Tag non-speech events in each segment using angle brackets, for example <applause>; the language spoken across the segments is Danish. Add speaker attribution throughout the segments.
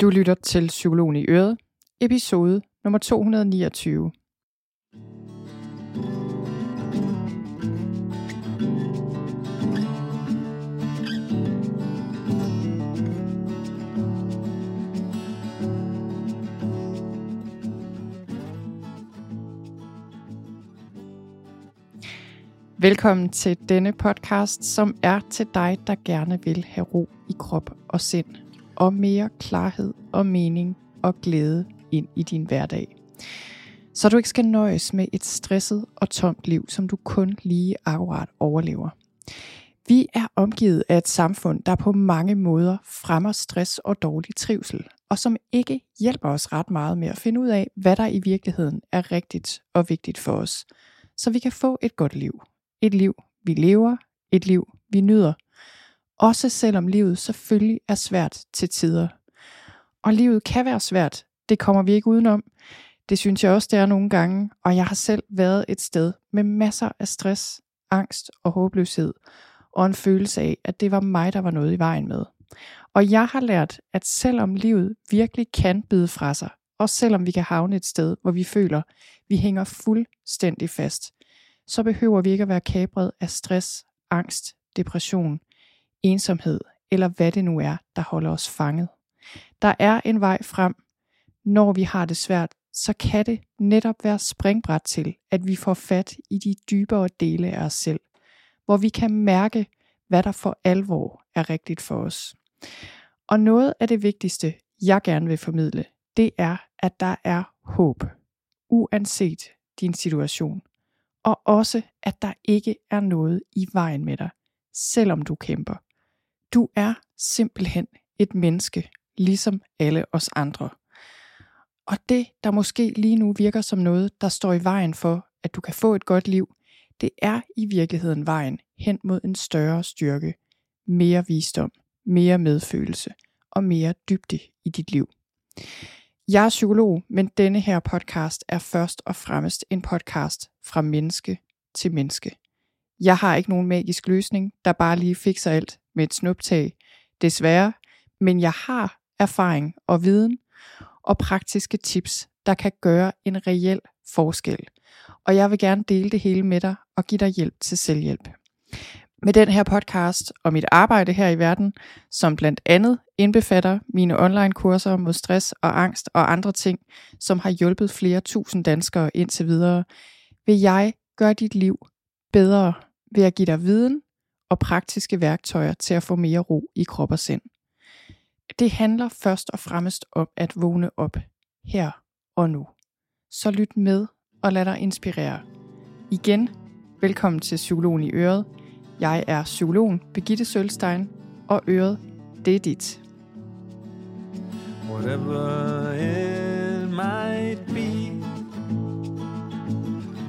Speaker 1: Du lytter til Psykologen i Øret, episode nummer 229. Velkommen til denne podcast, som er til dig, der gerne vil have ro i krop og sind, og mere klarhed og mening og glæde ind i din hverdag. Så du ikke skal nøjes med et stresset og tomt liv, som du kun lige akkurat overlever. Vi er omgivet af et samfund, der på mange måder fremmer stress og dårlig trivsel, og som ikke hjælper os ret meget med at finde ud af, hvad der i virkeligheden er rigtigt og vigtigt for os, så vi kan få et godt liv et liv, vi lever, et liv, vi nyder. Også selvom livet selvfølgelig er svært til tider. Og livet kan være svært, det kommer vi ikke udenom. Det synes jeg også, det er nogle gange, og jeg har selv været et sted med masser af stress, angst og håbløshed, og en følelse af, at det var mig, der var noget i vejen med. Og jeg har lært, at selvom livet virkelig kan bide fra sig, og selvom vi kan havne et sted, hvor vi føler, vi hænger fuldstændig fast, så behøver vi ikke at være kabret af stress, angst, depression, ensomhed eller hvad det nu er, der holder os fanget. Der er en vej frem. Når vi har det svært, så kan det netop være springbræt til, at vi får fat i de dybere dele af os selv, hvor vi kan mærke, hvad der for alvor er rigtigt for os. Og noget af det vigtigste, jeg gerne vil formidle, det er, at der er håb, uanset din situation og også at der ikke er noget i vejen med dig, selvom du kæmper. Du er simpelthen et menneske, ligesom alle os andre. Og det, der måske lige nu virker som noget, der står i vejen for, at du kan få et godt liv, det er i virkeligheden vejen hen mod en større styrke, mere visdom, mere medfølelse og mere dybde i dit liv. Jeg er psykolog, men denne her podcast er først og fremmest en podcast fra menneske til menneske. Jeg har ikke nogen magisk løsning, der bare lige fikser alt med et snuptag, desværre, men jeg har erfaring og viden og praktiske tips, der kan gøre en reel forskel. Og jeg vil gerne dele det hele med dig og give dig hjælp til selvhjælp. Med den her podcast og mit arbejde her i verden, som blandt andet indbefatter mine online kurser mod stress og angst og andre ting, som har hjulpet flere tusind danskere indtil videre, vil jeg gøre dit liv bedre ved at give dig viden og praktiske værktøjer til at få mere ro i krop og sind. Det handler først og fremmest om at vågne op her og nu. Så lyt med og lad dig inspirere. Igen, velkommen til Psykologen i Øret – jeg er psykologen Begitte Sølstein, og øret, det er dit. Whatever it might be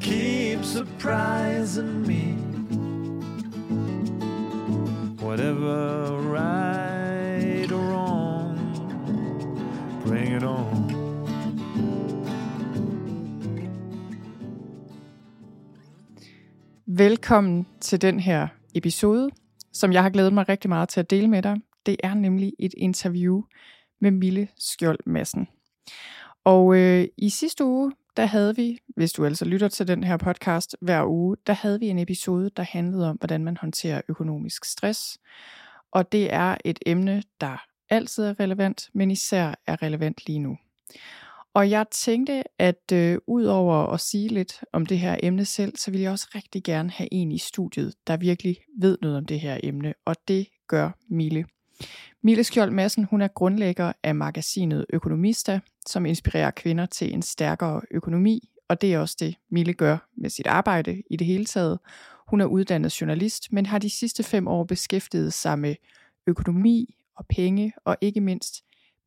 Speaker 1: Keep surprising me Whatever right or wrong Bring it on Velkommen til den her episode, som jeg har glædet mig rigtig meget til at dele med dig. Det er nemlig et interview med Mille Skjold Madsen. Og øh, i sidste uge, der havde vi, hvis du altså lytter til den her podcast hver uge, der havde vi en episode, der handlede om, hvordan man håndterer økonomisk stress. Og det er et emne, der altid er relevant, men især er relevant lige nu. Og jeg tænkte, at øh, ud over at sige lidt om det her emne selv, så vil jeg også rigtig gerne have en i studiet, der virkelig ved noget om det her emne, og det gør Mille. Mille Skjold Madsen, hun er grundlægger af magasinet Økonomista, som inspirerer kvinder til en stærkere økonomi, og det er også det, Mille gør med sit arbejde i det hele taget. Hun er uddannet journalist, men har de sidste fem år beskæftiget sig med økonomi og penge, og ikke mindst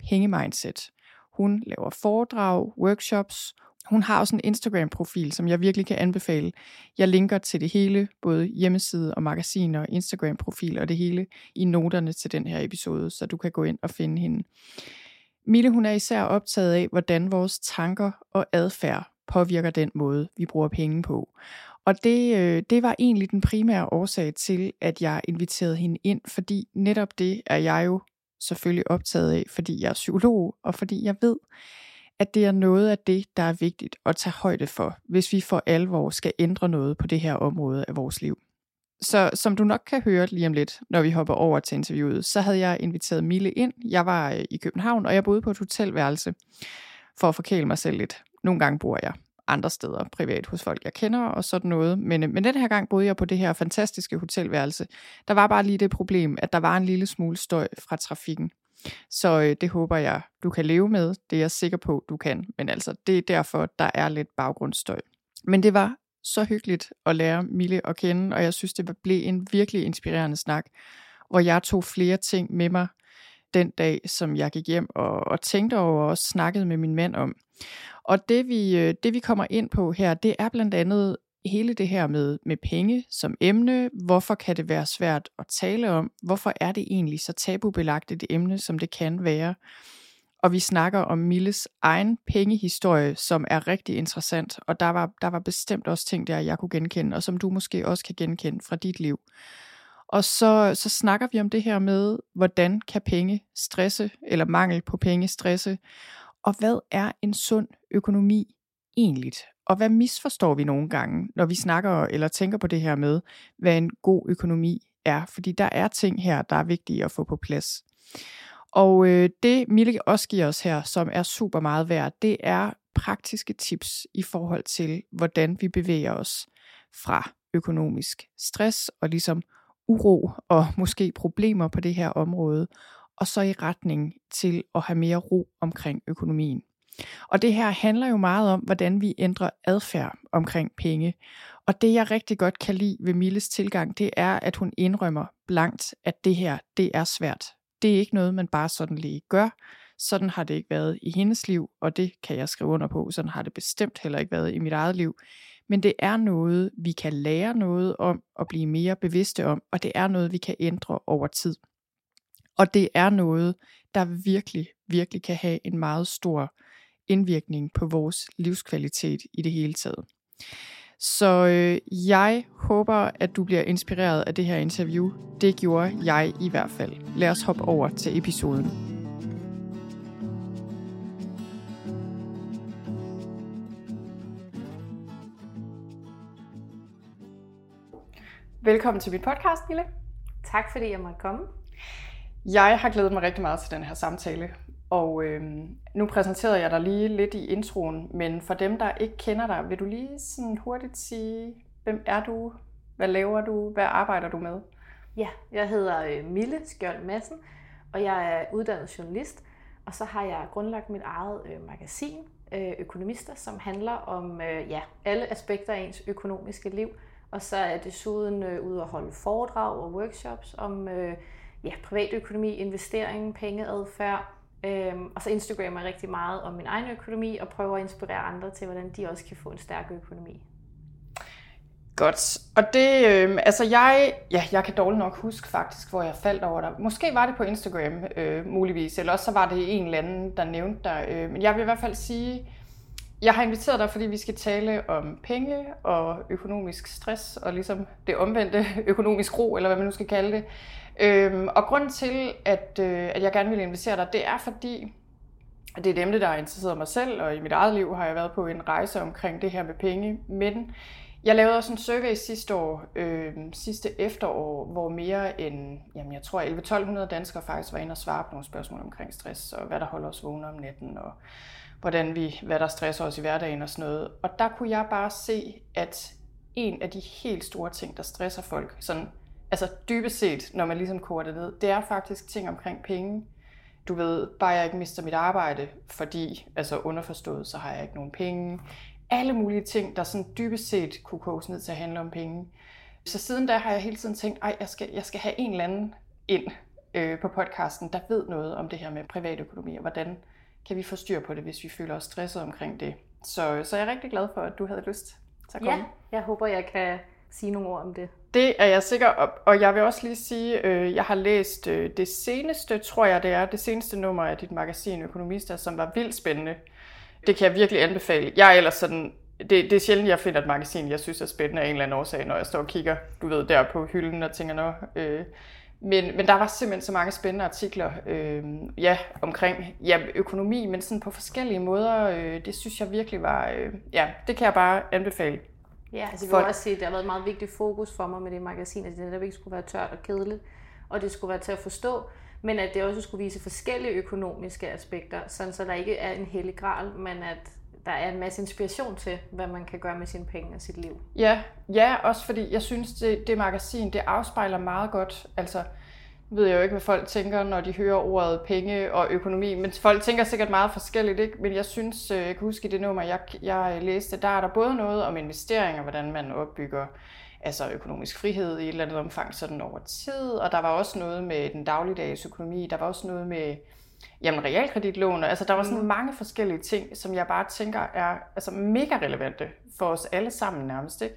Speaker 1: pengemindset. Hun laver foredrag, workshops. Hun har også en Instagram-profil, som jeg virkelig kan anbefale. Jeg linker til det hele, både hjemmeside og magasin og Instagram-profil og det hele i noterne til den her episode, så du kan gå ind og finde hende. Mille hun er især optaget af, hvordan vores tanker og adfærd påvirker den måde, vi bruger penge på. Og det, øh, det var egentlig den primære årsag til, at jeg inviterede hende ind, fordi netop det er jeg jo selvfølgelig optaget af, fordi jeg er psykolog, og fordi jeg ved, at det er noget af det, der er vigtigt at tage højde for, hvis vi for alvor skal ændre noget på det her område af vores liv. Så som du nok kan høre lige om lidt, når vi hopper over til interviewet, så havde jeg inviteret Mille ind. Jeg var øh, i København, og jeg boede på et hotelværelse for at forkæle mig selv lidt. Nogle gange bor jeg andre steder privat hos folk, jeg kender og sådan noget. Men, øh, men den her gang boede jeg på det her fantastiske hotelværelse. Der var bare lige det problem, at der var en lille smule støj fra trafikken. Så øh, det håber jeg, du kan leve med. Det er jeg sikker på, du kan. Men altså, det er derfor, der er lidt baggrundsstøj. Men det var så hyggeligt at lære Mille at kende, og jeg synes, det blev en virkelig inspirerende snak, hvor jeg tog flere ting med mig den dag, som jeg gik hjem og, og tænkte over og også snakkede med min mand om. Og det vi, øh, det vi kommer ind på her, det er blandt andet hele det her med, med penge som emne. Hvorfor kan det være svært at tale om? Hvorfor er det egentlig så tabubelagt et emne, som det kan være? Og vi snakker om Milles egen pengehistorie, som er rigtig interessant. Og der var, der var bestemt også ting der, jeg kunne genkende, og som du måske også kan genkende fra dit liv. Og så, så snakker vi om det her med, hvordan kan penge stresse, eller mangel på penge stresse, og hvad er en sund økonomi egentlig? Og hvad misforstår vi nogle gange, når vi snakker eller tænker på det her med, hvad en god økonomi er? Fordi der er ting her, der er vigtige at få på plads. Og øh, det Mille også giver os her, som er super meget værd, det er praktiske tips i forhold til, hvordan vi bevæger os fra økonomisk stress og ligesom uro og måske problemer på det her område, og så i retning til at have mere ro omkring økonomien. Og det her handler jo meget om, hvordan vi ændrer adfærd omkring penge. Og det jeg rigtig godt kan lide ved Milles tilgang, det er, at hun indrømmer blankt, at det her, det er svært. Det er ikke noget, man bare sådan lige gør. Sådan har det ikke været i hendes liv, og det kan jeg skrive under på. Sådan har det bestemt heller ikke været i mit eget liv. Men det er noget, vi kan lære noget om og blive mere bevidste om, og det er noget, vi kan ændre over tid. Og det er noget, der virkelig, virkelig kan have en meget stor indvirkning på vores livskvalitet i det hele taget. Så øh, jeg håber, at du bliver inspireret af det her interview. Det gjorde jeg i hvert fald. Lad os hoppe over til episoden. Velkommen til mit podcast, Mille.
Speaker 2: Tak fordi jeg måtte komme.
Speaker 1: Jeg har glædet mig rigtig meget til den her samtale, og øh, nu præsenterede jeg dig lige lidt i introen, men for dem, der ikke kender dig, vil du lige sådan hurtigt sige, hvem er du, hvad laver du, hvad arbejder du med?
Speaker 2: Ja, jeg hedder øh, Mille Skjold Madsen, og jeg er uddannet journalist, og så har jeg grundlagt mit eget øh, magasin, øh, Økonomister, som handler om øh, ja, alle aspekter af ens økonomiske liv. Og så er jeg desuden øh, ude at holde foredrag og workshops om øh, ja, privatøkonomi, investering, pengeadfærd, Øhm, og så Instagram er rigtig meget om min egen økonomi og prøver at inspirere andre til, hvordan de også kan få en stærk økonomi.
Speaker 1: Godt. Og det, øh, altså jeg, ja, jeg kan dårligt nok huske faktisk, hvor jeg faldt over dig. Måske var det på Instagram, øh, muligvis, eller også så var det en eller anden, der nævnte dig. Øh, men jeg vil i hvert fald sige, jeg har inviteret dig, fordi vi skal tale om penge og økonomisk stress, og ligesom det omvendte økonomisk ro, eller hvad man nu skal kalde det. Øhm, og grunden til, at, øh, at jeg gerne vil invitere dig, det er fordi, at det er et emne, der har interesseret mig selv, og i mit eget liv har jeg været på en rejse omkring det her med penge. Men jeg lavede også en survey sidste år, øh, sidste efterår, hvor mere end, jamen jeg tror 11-1200 danskere faktisk var inde og svare på nogle spørgsmål omkring stress, og hvad der holder os vågne om natten, og hvordan vi, hvad der stresser os i hverdagen og sådan noget. Og der kunne jeg bare se, at en af de helt store ting, der stresser folk, sådan altså dybest set, når man ligesom koger det ned, det er faktisk ting omkring penge. Du ved, bare jeg ikke mister mit arbejde, fordi, altså underforstået, så har jeg ikke nogen penge. Alle mulige ting, der sådan dybest set kunne koges ned til at handle om penge. Så siden da har jeg hele tiden tænkt, at jeg skal, jeg skal have en eller anden ind øh, på podcasten, der ved noget om det her med privatøkonomi, og hvordan kan vi få styr på det, hvis vi føler os stresset omkring det. Så, så jeg er rigtig glad for, at du havde lyst til at komme.
Speaker 2: Ja, jeg håber, jeg kan sige nogle ord om det.
Speaker 1: Det er jeg sikker op. Og jeg vil også lige sige, øh, jeg har læst øh, det seneste, tror jeg det er, det seneste nummer af dit magasin Økonomister, som var vildt spændende. Det kan jeg virkelig anbefale. Jeg er ellers sådan, det, det er sjældent, jeg finder et magasin, jeg synes er spændende af en eller anden årsag, når jeg står og kigger, du ved, der på hylden og tænker, nå, øh, men, men der var simpelthen så mange spændende artikler øh, ja, omkring ja, økonomi, men sådan på forskellige måder. Øh, det synes jeg virkelig var, øh, ja, det kan jeg bare anbefale.
Speaker 2: Ja, altså jeg vil også sige, at det har været et meget vigtigt fokus for mig med det magasin, at det netop ikke skulle være tørt og kedeligt, og det skulle være til at forstå, men at det også skulle vise forskellige økonomiske aspekter, sådan så der ikke er en hellig gral, men at der er en masse inspiration til, hvad man kan gøre med sine penge og sit liv.
Speaker 1: Ja, ja også fordi jeg synes, det, det magasin, det afspejler meget godt, altså ved jeg jo ikke, hvad folk tænker, når de hører ordet penge og økonomi, men folk tænker sikkert meget forskelligt, ikke? men jeg synes, øh, jeg kan huske i det nummer, jeg, jeg læste, der er der både noget om investeringer, hvordan man opbygger altså økonomisk frihed i et eller andet omfang sådan over tid, og der var også noget med den dagligdags økonomi, der var også noget med jamen, realkreditlån, altså der var sådan mm. mange forskellige ting, som jeg bare tænker er altså, mega relevante for os alle sammen nærmest, ikke?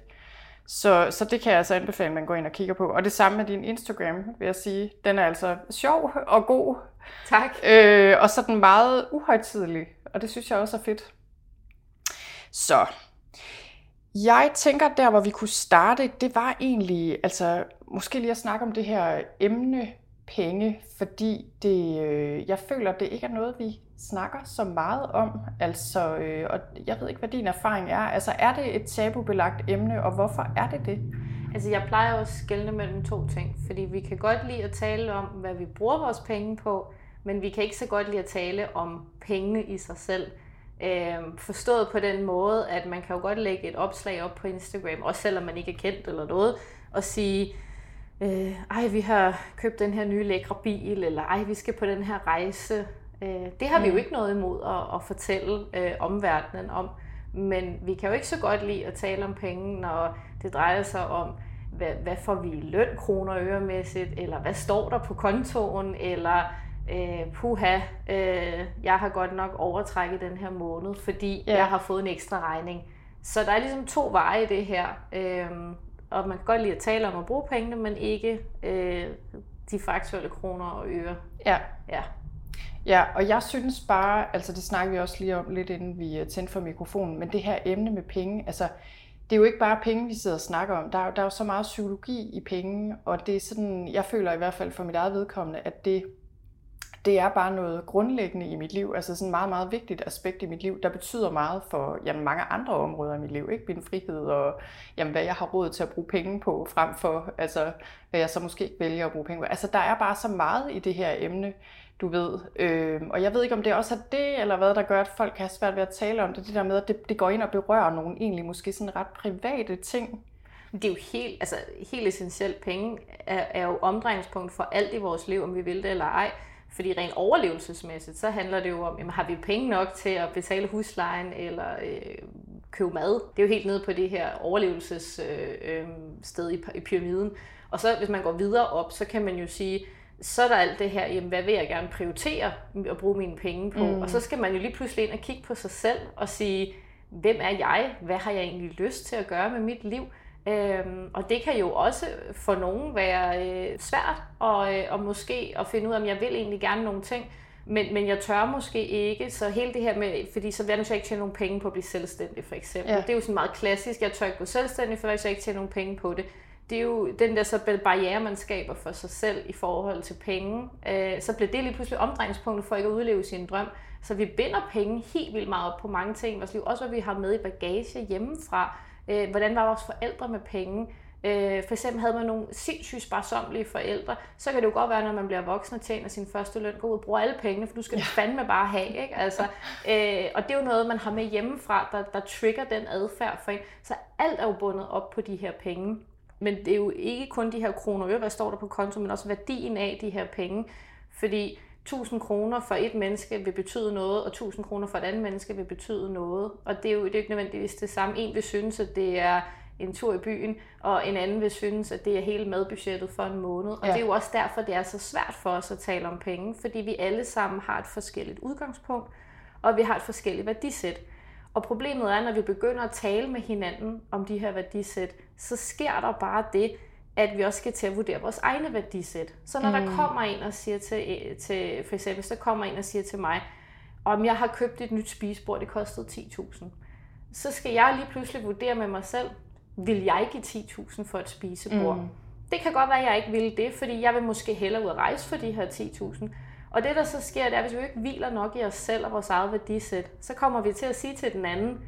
Speaker 1: Så, så det kan jeg altså anbefale, at man går ind og kigger på. Og det samme med din Instagram, vil jeg sige. Den er altså sjov og god.
Speaker 2: Tak.
Speaker 1: Øh, og så den meget uhøjtidelig, og det synes jeg også er fedt. Så, jeg tænker, der hvor vi kunne starte, det var egentlig, altså måske lige at snakke om det her emne penge, fordi det, øh, jeg føler, det ikke er noget, vi snakker så meget om. Altså, øh, og jeg ved ikke, hvad din erfaring er. Altså, er det et tabubelagt emne, og hvorfor er det det?
Speaker 2: Altså, jeg plejer også at skelne mellem to ting, fordi vi kan godt lide at tale om, hvad vi bruger vores penge på, men vi kan ikke så godt lide at tale om pengene i sig selv. Øh, forstået på den måde, at man kan jo godt lægge et opslag op på Instagram, også selvom man ikke er kendt eller noget, og sige, øh, ej, vi har købt den her nye lækre bil, eller ej, vi skal på den her rejse. Øh, det har vi jo ikke noget imod at, at fortælle øh, omverdenen om, men vi kan jo ikke så godt lide at tale om penge, når det drejer sig om, hvad, hvad får vi i løn kroner øremæssigt, eller hvad står der på kontoen, eller øh, puha, øh, jeg har godt nok overtrækket den her måned, fordi ja. jeg har fået en ekstra regning. Så der er ligesom to veje i det her. Øh, og man kan godt lide at tale om at bruge pengene, men ikke øh, de faktuelle kroner og øre.
Speaker 1: Ja.
Speaker 2: ja.
Speaker 1: Ja, og jeg synes bare, altså det snakker vi også lige om lidt inden vi øh, tændte for mikrofonen, men det her emne med penge, altså det er jo ikke bare penge, vi sidder og snakker om. Der er, der er jo så meget psykologi i penge, og det er sådan, jeg føler i hvert fald for mit eget vedkommende, at det det er bare noget grundlæggende i mit liv, altså sådan et meget, meget vigtigt aspekt i mit liv, der betyder meget for jamen, mange andre områder i mit liv. Ikke? Min frihed og jamen, hvad jeg har råd til at bruge penge på, frem for altså, hvad jeg så måske ikke vælger at bruge penge på. Altså der er bare så meget i det her emne, du ved. Øh, og jeg ved ikke, om det også er det, eller hvad, der gør, at folk har svært ved at tale om det. Det der med, at det, det går ind og berører nogle egentlig måske sådan ret private ting.
Speaker 2: Det er jo helt, altså, helt essentielt. Penge er, er jo omdrejningspunkt for alt i vores liv, om vi vil det eller ej. Fordi rent overlevelsesmæssigt, så handler det jo om, jamen, har vi penge nok til at betale huslejen eller øh, købe mad? Det er jo helt nede på det her overlevelsessted øh, øh, i, i pyramiden. Og så hvis man går videre op, så kan man jo sige, så er der alt det her, jamen, hvad vil jeg gerne prioritere at bruge mine penge på? Mm. Og så skal man jo lige pludselig ind og kigge på sig selv og sige, hvem er jeg? Hvad har jeg egentlig lyst til at gøre med mit liv? Øhm, og det kan jo også for nogen være øh, svært og, øh, og måske at finde ud af, om jeg vil egentlig gerne nogle ting, men, men jeg tør måske ikke. Så hele det her med, fordi så vil jeg ikke tjene nogle penge på at blive selvstændig for eksempel. Ja. Det er jo sådan meget klassisk, jeg tør ikke gå selvstændig, for jeg ikke tjene nogle penge på det. Det er jo den der så barriere, man skaber for sig selv i forhold til penge. Øh, så bliver det lige pludselig omdrejningspunktet for ikke at udleve sin drøm. Så vi binder penge helt vildt meget op på mange ting i vores liv. Også hvad vi har med i bagage hjemmefra Øh, hvordan var vores forældre med penge? Øh, for eksempel havde man nogle sindssygt sparsomlige forældre, så kan det jo godt være, når man bliver voksen og tjener sin første løn, gå ud og bruge alle pengene, for du skal ja. fandme bare have. Ikke? Altså, øh, og det er jo noget, man har med hjemmefra, der, der trigger den adfærd for en. Så alt er jo bundet op på de her penge. Men det er jo ikke kun de her kroner og øre, hvad står der på konto, men også værdien af de her penge. Fordi 1000 kroner for et menneske vil betyde noget, og 1000 kroner for et andet menneske vil betyde noget. Og det er jo det er ikke nødvendigvis det samme. En vil synes, at det er en tur i byen, og en anden vil synes, at det er hele madbudgettet for en måned. Og ja. det er jo også derfor, det er så svært for os at tale om penge, fordi vi alle sammen har et forskelligt udgangspunkt, og vi har et forskelligt værdisæt. Og problemet er, når vi begynder at tale med hinanden om de her værdisæt, så sker der bare det, at vi også skal til at vurdere vores egne værdisæt. Så når mm. der kommer en og siger til, til, for eksempel, så kommer en og siger til mig, om jeg har købt et nyt spisebord, det kostede 10.000, så skal jeg lige pludselig vurdere med mig selv, vil jeg give 10.000 for et spisebord? Mm. Det kan godt være, at jeg ikke vil det, fordi jeg vil måske hellere ud at rejse for de her 10.000. Og det, der så sker, det er, at hvis vi ikke hviler nok i os selv og vores eget værdisæt, så kommer vi til at sige til den anden,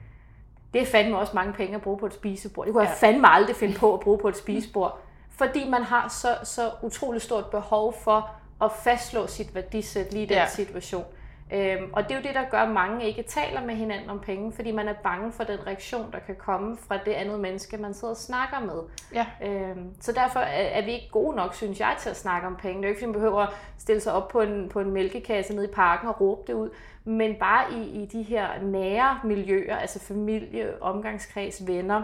Speaker 2: det er fandme også mange penge at bruge på et spisebord. Det kunne jeg ja. fandme aldrig finde på at bruge på et spisebord. Fordi man har så, så utroligt stort behov for at fastslå sit værdisæt lige i den ja. situation. Øhm, og det er jo det, der gør, at mange ikke taler med hinanden om penge, fordi man er bange for den reaktion, der kan komme fra det andet menneske, man sidder og snakker med. Ja. Øhm, så derfor er, er vi ikke gode nok, synes jeg, til at snakke om penge. Det er jo ikke, fordi man behøver at stille sig op på en, på en mælkekasse nede i parken og råbe det ud, men bare i, i de her nære miljøer, altså familie, omgangskreds, venner,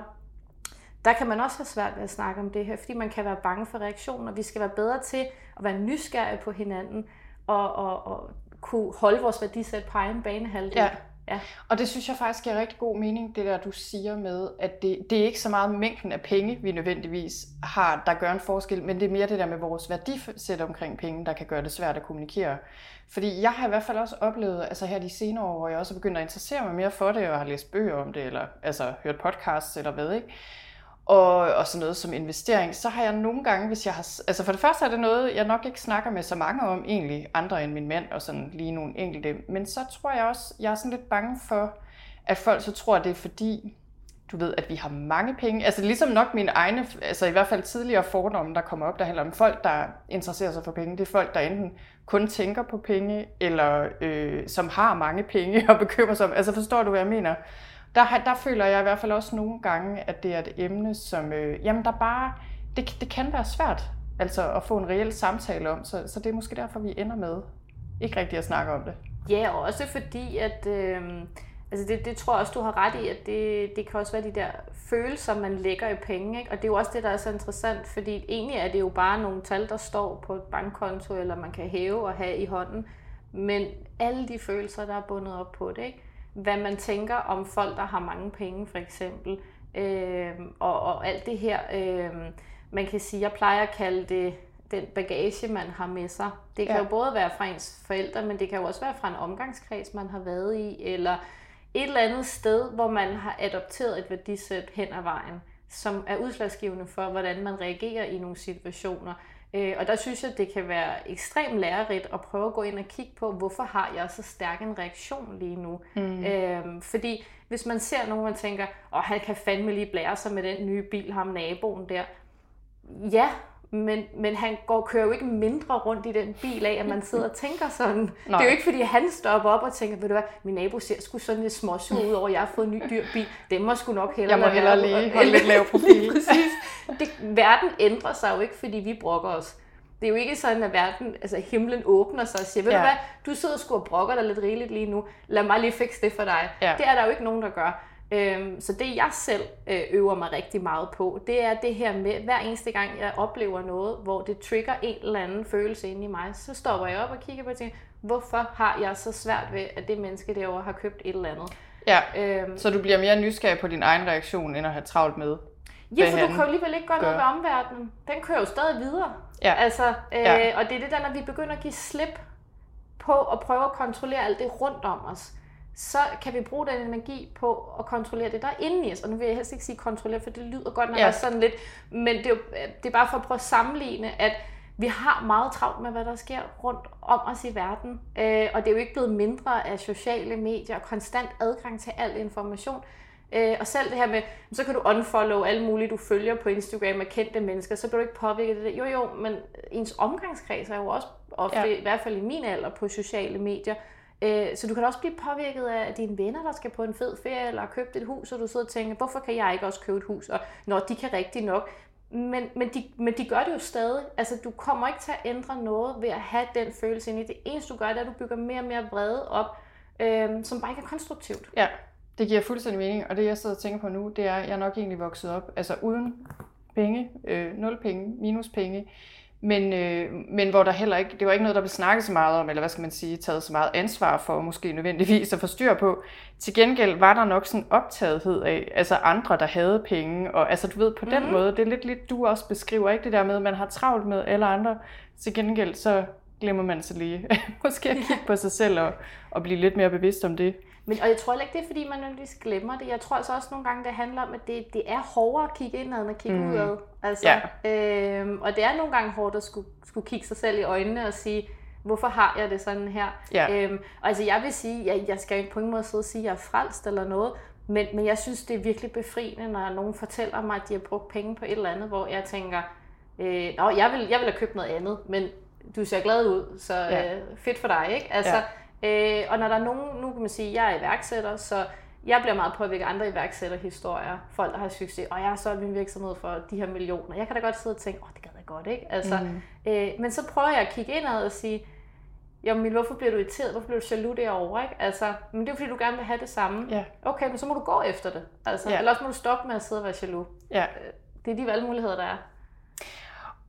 Speaker 2: der kan man også have svært ved at snakke om det her, fordi man kan være bange for reaktioner. Vi skal være bedre til at være nysgerrige på hinanden, og, og, og kunne holde vores værdisæt på egen banehalvdel. Ja.
Speaker 1: Ja. Og det synes jeg faktisk giver rigtig god mening, det der du siger med, at det, det er ikke så meget mængden af penge, vi nødvendigvis har, der gør en forskel, men det er mere det der med vores værdisæt omkring penge, der kan gøre det svært at kommunikere. Fordi jeg har i hvert fald også oplevet, altså her de senere år, hvor jeg også er begyndt at interessere mig mere for det, og har læst bøger om det, eller altså hørt podcasts eller hvad, ikke? Og, og sådan noget som investering, så har jeg nogle gange, hvis jeg har... Altså for det første er det noget, jeg nok ikke snakker med så mange om egentlig, andre end min mand og sådan lige nogle enkelte. Men så tror jeg også, jeg er sådan lidt bange for, at folk så tror, at det er fordi, du ved, at vi har mange penge. Altså ligesom nok mine egne, altså i hvert fald tidligere fordomme, der kommer op, der handler om folk, der interesserer sig for penge. Det er folk, der enten kun tænker på penge, eller øh, som har mange penge <laughs> og bekymrer sig om. Altså forstår du, hvad jeg mener? Der, der føler jeg i hvert fald også nogle gange, at det er et emne, som, øh, jamen der bare, det, det kan være svært altså at få en reel samtale om, så, så det er måske derfor, vi ender med ikke rigtig at snakke om det.
Speaker 2: Ja, og også fordi, at øh, altså det, det tror jeg også, du har ret i, at det, det kan også være de der følelser, man lægger i penge. Ikke? Og det er jo også det, der er så interessant, fordi egentlig er det jo bare nogle tal, der står på et bankkonto, eller man kan hæve og have i hånden. Men alle de følelser, der er bundet op på det, ikke? Hvad man tænker om folk, der har mange penge for eksempel, øh, og, og alt det her, øh, man kan sige, jeg plejer at kalde det den bagage, man har med sig. Det kan ja. jo både være fra ens forældre, men det kan jo også være fra en omgangskreds, man har været i, eller et eller andet sted, hvor man har adopteret et værdisæt hen ad vejen, som er udslagsgivende for, hvordan man reagerer i nogle situationer. Øh, og der synes jeg, det kan være ekstremt lærerigt at prøve at gå ind og kigge på, hvorfor har jeg så stærk en reaktion lige nu. Mm. Øhm, fordi hvis man ser nogen, man tænker, åh, han kan fandme lige blære sig med den nye bil, ham naboen der. Ja, men, men han går kører jo ikke mindre rundt i den bil af, at man sidder og tænker sådan. Nej. <laughs> Det er jo ikke, fordi han stopper op og tænker, ved du hvad, min nabo ser sgu sådan lidt småsur ud over, at jeg har fået en ny dyr bil. Det må sgu nok hellere
Speaker 1: Jeg må hellere lige holde lidt lav <laughs> profil.
Speaker 2: Præcis. Det, verden ændrer sig jo ikke, fordi vi brokker os. Det er jo ikke sådan, at verden, altså himlen åbner sig og siger, ved ja. du hvad, du sidder sgu og brokker dig lidt rigeligt lige nu, lad mig lige fikse det for dig. Ja. Det er der jo ikke nogen, der gør. Øhm, så det jeg selv øh, øver mig rigtig meget på, det er det her med, hver eneste gang jeg oplever noget, hvor det trigger en eller anden følelse inde i mig, så stopper jeg op og kigger på og tænker, hvorfor har jeg så svært ved, at det menneske derovre har købt et eller andet?
Speaker 1: Ja, øhm, så du bliver mere nysgerrig på din egen reaktion, end at have travlt med,
Speaker 2: Ja, for du kan jo alligevel ikke gøre gør. noget ved omverdenen. Den kører jo stadig videre. Ja. Altså, øh, ja. Og det er det der, når vi begynder at give slip på at prøve at kontrollere alt det rundt om os, så kan vi bruge den energi på at kontrollere det, der er inde i os. Og nu vil jeg helst ikke sige kontrollere, for det lyder godt, når ja. er sådan lidt, men det er, jo, det er bare for at prøve at sammenligne, at vi har meget travlt med, hvad der sker rundt om os i verden. Øh, og det er jo ikke blevet mindre af sociale medier og konstant adgang til al information. Øh, og selv det her med, så kan du unfollow alle mulige, du følger på Instagram med kendte mennesker, så bliver du ikke påvirket af det. Jo jo, men ens omgangskreds er jo også ofte, ja. i hvert fald i min alder, på sociale medier. Øh, så du kan også blive påvirket af dine venner, der skal på en fed ferie, eller har købt et hus, og du sidder og tænker, hvorfor kan jeg ikke også købe et hus? Og når de kan rigtig nok. Men, men, de, men de gør det jo stadig. Altså, du kommer ikke til at ændre noget ved at have den følelse ind i. Det eneste, du gør, det er, at du bygger mere og mere vrede op, øh, som bare ikke er konstruktivt.
Speaker 1: Ja, det giver fuldstændig mening. Og det, jeg sidder og tænker på nu, det er, at jeg er nok egentlig vokset op, altså uden penge, øh, nul penge, minus penge, men, øh, men hvor der heller ikke, det var ikke noget, der blev snakket så meget om, eller hvad skal man sige, taget så meget ansvar for, måske nødvendigvis at få styr på. Til gengæld var der nok sådan optagethed af, altså andre, der havde penge, og altså du ved, på den mm. måde, det er lidt lidt, du også beskriver, ikke det der med, at man har travlt med alle andre, til gengæld så glemmer man så lige <laughs> måske at kigge på sig selv og, og blive lidt mere bevidst om det.
Speaker 2: Men, og jeg tror ikke, det er, fordi man nødvendigvis glemmer det. Jeg tror altså også nogle gange, det handler om, at det, det er hårdere at kigge indad, end at kigge mm. udad. Altså, ja. øhm, og det er nogle gange hårdt at skulle, skulle kigge sig selv i øjnene og sige, hvorfor har jeg det sådan her? Ja. Øhm, og altså, jeg vil sige, jeg, jeg skal ikke på ingen måde sidde og sige, at jeg er frelst eller noget, men, men jeg synes, det er virkelig befriende, når nogen fortæller mig, at de har brugt penge på et eller andet, hvor jeg tænker, øh, Nå, jeg vil, jeg vil have købt noget andet, men du ser glad ud, så ja. øh, fedt for dig, ikke? Altså, ja. Øh, og når der er nogen, nu kan man sige, jeg er iværksætter, så jeg bliver meget påvirket af andre iværksætterhistorier. Folk, der har succes, og jeg har solgt min virksomhed for de her millioner. Jeg kan da godt sidde og tænke, åh, det gad jeg godt, ikke? Altså, mm. øh, men så prøver jeg at kigge indad og sige, jamen hvorfor bliver du irriteret? Hvorfor bliver du jaloux derovre? Ikke? Altså, men det er fordi, du gerne vil have det samme. Ja. Okay, men så må du gå efter det. Altså, ja. Eller også må du stoppe med at sidde og være jaloux. Ja. Øh, det er de valgmuligheder, der er.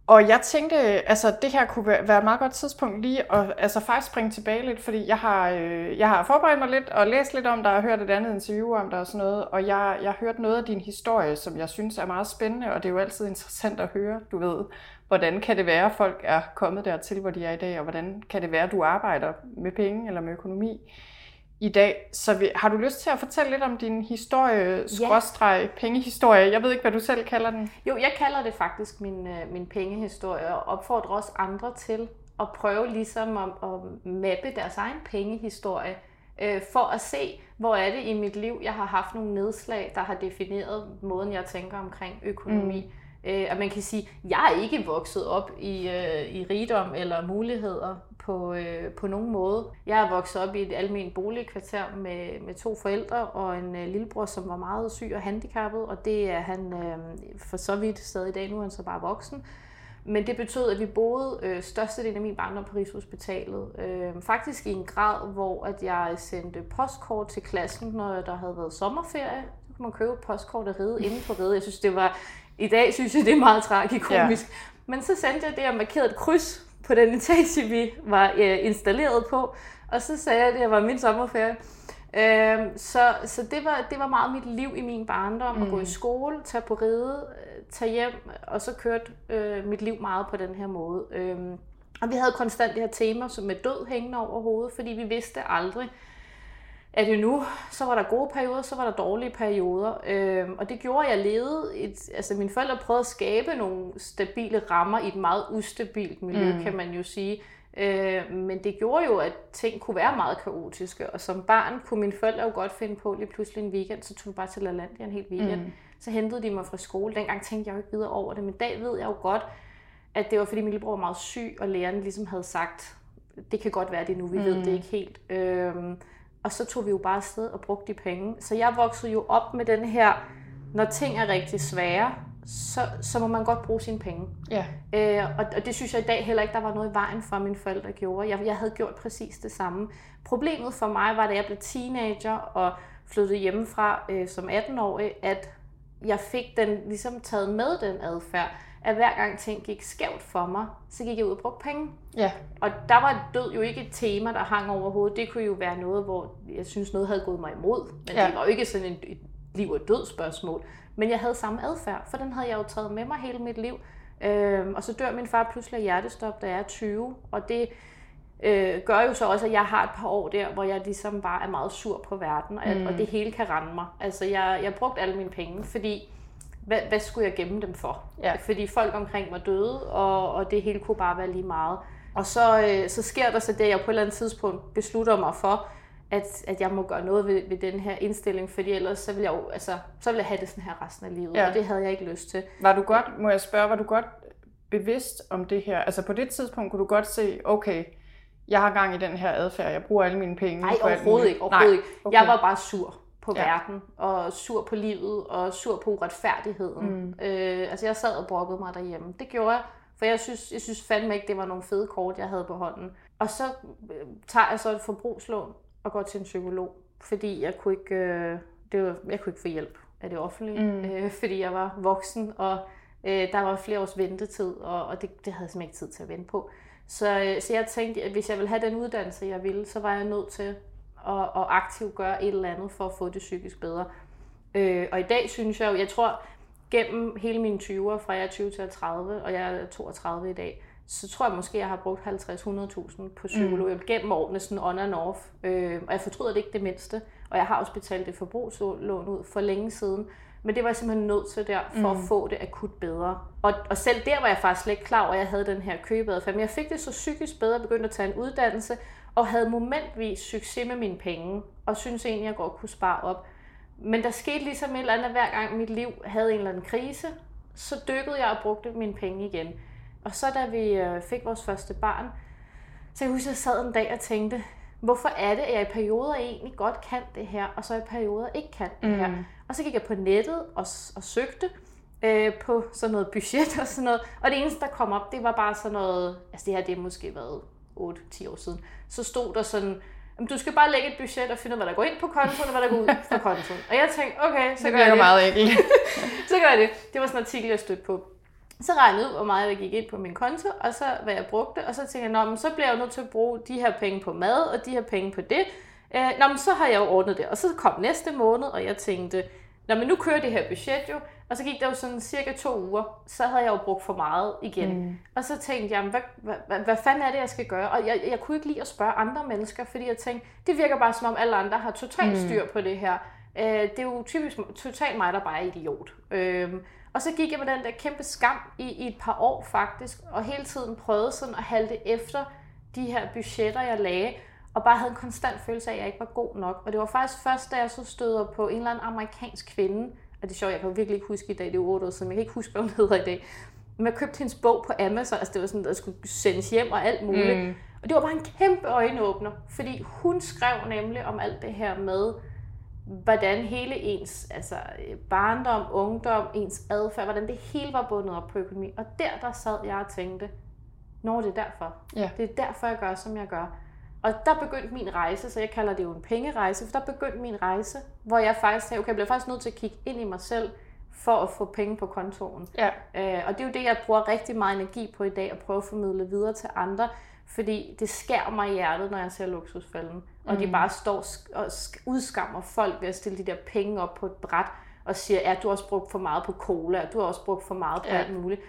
Speaker 1: Og jeg tænkte, altså det her kunne være et meget godt tidspunkt lige at altså faktisk springe tilbage lidt, fordi jeg har, øh, jeg har forberedt mig lidt og læst lidt om dig og hørt et andet interview om dig og sådan noget, og jeg, jeg har hørt noget af din historie, som jeg synes er meget spændende, og det er jo altid interessant at høre, du ved, hvordan kan det være, at folk er kommet dertil, hvor de er i dag, og hvordan kan det være, at du arbejder med penge eller med økonomi? I dag. Så vi, har du lyst til at fortælle lidt om din historie, skråstreg, pengehistorie? Jeg ved ikke, hvad du selv kalder den.
Speaker 2: Jo, jeg kalder det faktisk min, øh, min pengehistorie, og opfordrer også andre til at prøve ligesom at, at mappe deres egen pengehistorie, øh, for at se, hvor er det i mit liv, jeg har haft nogle nedslag, der har defineret måden, jeg tænker omkring økonomi. Mm Øh, og man kan sige, at jeg er ikke vokset op i, øh, i rigdom eller muligheder på, øh, på nogen måde. Jeg er vokset op i et almindeligt boligkvarter med, med to forældre og en øh, lillebror, som var meget syg og handicappet, og det er han øh, for så vidt stadig i dag, nu er han så bare voksen. Men det betød, at vi boede øh, størstedelen af min barndom på Rigshospitalet. Øh, faktisk i en grad, hvor at jeg sendte postkort til klassen, når der havde været sommerferie. Så kunne man købe postkort og ride inden på ride. Jeg synes, det var i dag synes jeg, det er meget tragikomisk. Ja. Men så sendte jeg det og markerede et kryds på den etage, vi var øh, installeret på. Og så sagde jeg, at det var min sommerferie. Øh, så så det, var, det var meget mit liv i min barndom. Mm. At gå i mm. skole, tage på ride, øh, tage hjem, og så kørte øh, mit liv meget på den her måde. Øh, og vi havde konstant det her tema som med død hængende over hovedet, fordi vi vidste aldrig, at jo nu, så var der gode perioder, så var der dårlige perioder. Øh, og det gjorde, at jeg levede, et, altså mine forældre prøvede at skabe nogle stabile rammer i et meget ustabilt miljø, mm. kan man jo sige. Øh, men det gjorde jo, at ting kunne være meget kaotiske, og som barn kunne mine forældre jo godt finde på lige pludselig en weekend, så tog vi bare til LaLandia en hel weekend. Mm. Så hentede de mig fra skole. Dengang tænkte jeg jo ikke videre over det, men i dag ved jeg jo godt, at det var fordi min lillebror var meget syg, og læreren ligesom havde sagt, det kan godt være det nu, vi mm. ved det ikke helt. Øh, og så tog vi jo bare afsted og brugte de penge. Så jeg voksede jo op med den her, når ting er rigtig svære, så, så må man godt bruge sine penge. Ja. Øh, og, og det synes jeg i dag heller ikke, der var noget i vejen for, at mine forældre gjorde. Jeg, jeg havde gjort præcis det samme. Problemet for mig var, da jeg blev teenager og flyttede hjemmefra øh, som 18-årig, at jeg fik den ligesom taget med den adfærd at hver gang ting gik skævt for mig, så gik jeg ud og brugte penge. Ja. Og der var død jo ikke et tema, der hang over hovedet. Det kunne jo være noget, hvor jeg synes, noget havde gået mig imod. Men ja. det var jo ikke sådan et, et liv og død spørgsmål. Men jeg havde samme adfærd, for den havde jeg jo taget med mig hele mit liv. Øhm, og så dør min far pludselig af hjertestop, da jeg er 20. Og det øh, gør jo så også, at jeg har et par år der, hvor jeg ligesom bare er meget sur på verden, og, mm. og det hele kan rende mig. Altså, jeg, jeg brugte alle mine penge, fordi hvad, hvad skulle jeg gemme dem for? Ja. Fordi folk omkring var døde, og, og det hele kunne bare være lige meget. Og så, øh, så sker der så det, at jeg på et eller andet tidspunkt beslutter mig for, at, at jeg må gøre noget ved, ved den her indstilling, fordi ellers så vil jeg jo, altså, så vil jeg have det sådan her resten af livet, ja. og det havde jeg ikke lyst til.
Speaker 1: Var du godt, må jeg spørge, var du godt bevidst om det her? Altså på det tidspunkt kunne du godt se, okay, jeg har gang i den her adfærd, jeg bruger alle mine penge.
Speaker 2: Nej, overhovedet ikke. Overhovedet Nej. ikke. Okay. Jeg var bare sur på ja. verden, og sur på livet, og sur på uretfærdigheden. Mm. Øh, altså jeg sad og brokkede mig derhjemme. Det gjorde jeg, for jeg synes, jeg synes fandme ikke, det var nogle fede kort, jeg havde på hånden. Og så øh, tager jeg så et forbrugslån og går til en psykolog, fordi jeg kunne ikke, øh, det var, jeg kunne ikke få hjælp af det offentlige, mm. øh, fordi jeg var voksen, og øh, der var flere års ventetid, og, og det, det havde jeg simpelthen ikke tid til at vente på. Så, øh, så jeg tænkte, at hvis jeg ville have den uddannelse, jeg ville, så var jeg nødt til og, og aktivt gøre et eller andet for at få det psykisk bedre. Øh, og i dag synes jeg jo, jeg tror gennem hele mine 20'er, fra jeg er 20 til 30, og jeg er 32 i dag, så tror jeg måske, jeg har brugt 50-100.000 på psykolog mm. gennem årene, sådan on and off. Øh, og jeg fortryder det ikke det mindste. Og jeg har også betalt et forbrugslån ud for længe siden. Men det var jeg simpelthen nødt til der, for mm. at få det akut bedre. Og, og selv der var jeg faktisk slet ikke klar over, at jeg havde den her købeadfærd. Men jeg fik det så psykisk bedre, begyndte at tage en uddannelse, og havde momentvis succes med mine penge, og synes egentlig, at jeg godt kunne spare op. Men der skete ligesom et eller andet, hver gang mit liv havde en eller anden krise, så dykkede jeg og brugte mine penge igen. Og så da vi øh, fik vores første barn, så jeg husker, jeg sad en dag og tænkte, hvorfor er det, at jeg i perioder egentlig godt kan det her, og så i perioder ikke kan det her. Mm. Og så gik jeg på nettet og, og søgte øh, på sådan noget budget og sådan noget, og det eneste, der kom op, det var bare sådan noget, altså det her, det har måske været 8-10 år siden, så stod der sådan, Jamen, du skal bare lægge et budget og finde ud hvad der går ind på kontoen, og hvad der går ud <laughs> fra kontoen. Og jeg tænkte, okay, så
Speaker 1: det
Speaker 2: gør jeg det.
Speaker 1: meget enkelt. <laughs>
Speaker 2: så gør jeg det. Det var sådan en artikel, jeg stødte på. Så regnede jeg ud, hvor meget jeg gik ind på min konto, og så hvad jeg brugte, og så tænkte jeg, Nå, men så bliver jeg nødt til at bruge de her penge på mad, og de her penge på det. Øh, nå, men så har jeg jo ordnet det. Og så kom næste måned, og jeg tænkte, Nå, men nu kører det her budget jo, og så gik der jo sådan cirka to uger, så havde jeg jo brugt for meget igen. Mm. Og så tænkte jeg, hvad, hvad, hvad, fanden er det, jeg skal gøre? Og jeg, jeg kunne ikke lide at spørge andre mennesker, fordi jeg tænkte, det virker bare som om alle andre har totalt mm. styr på det her. Øh, det er jo typisk totalt mig, der bare er idiot. Øh, og så gik jeg med den der kæmpe skam i, i et par år faktisk, og hele tiden prøvede sådan at halte efter de her budgetter, jeg lagde, og bare havde en konstant følelse af, at jeg ikke var god nok. Og det var faktisk først, da jeg så støder på en eller anden amerikansk kvinde, og det er sjovt, jeg kan jo virkelig ikke huske i dag, det er 8 år siden, jeg kan ikke huske, hvad hun hedder i dag. Men jeg købte hendes bog på Amazon, altså det var sådan, der skulle sendes hjem og alt muligt. Mm. Og det var bare en kæmpe øjenåbner, fordi hun skrev nemlig om alt det her med, hvordan hele ens altså barndom, ungdom, ens adfærd, hvordan det hele var bundet op på økonomi. Og der, der sad jeg og tænkte, når det er derfor. Ja. Det er derfor, jeg gør, som jeg gør. Og der begyndte min rejse, så jeg kalder det jo en pengerejse, for der begyndte min rejse, hvor jeg faktisk sagde, okay, jeg bliver faktisk nødt til at kigge ind i mig selv, for at få penge på kontoen. Ja. Øh, og det er jo det, jeg bruger rigtig meget energi på i dag, at prøve at formidle videre til andre, fordi det skærer mig i hjertet, når jeg ser luksusfælden. Og mm. de bare står og udskammer folk ved at stille de der penge op på et bræt, og siger, ja, du har også brugt for meget på cola, og du har også brugt for meget på ja. alt muligt.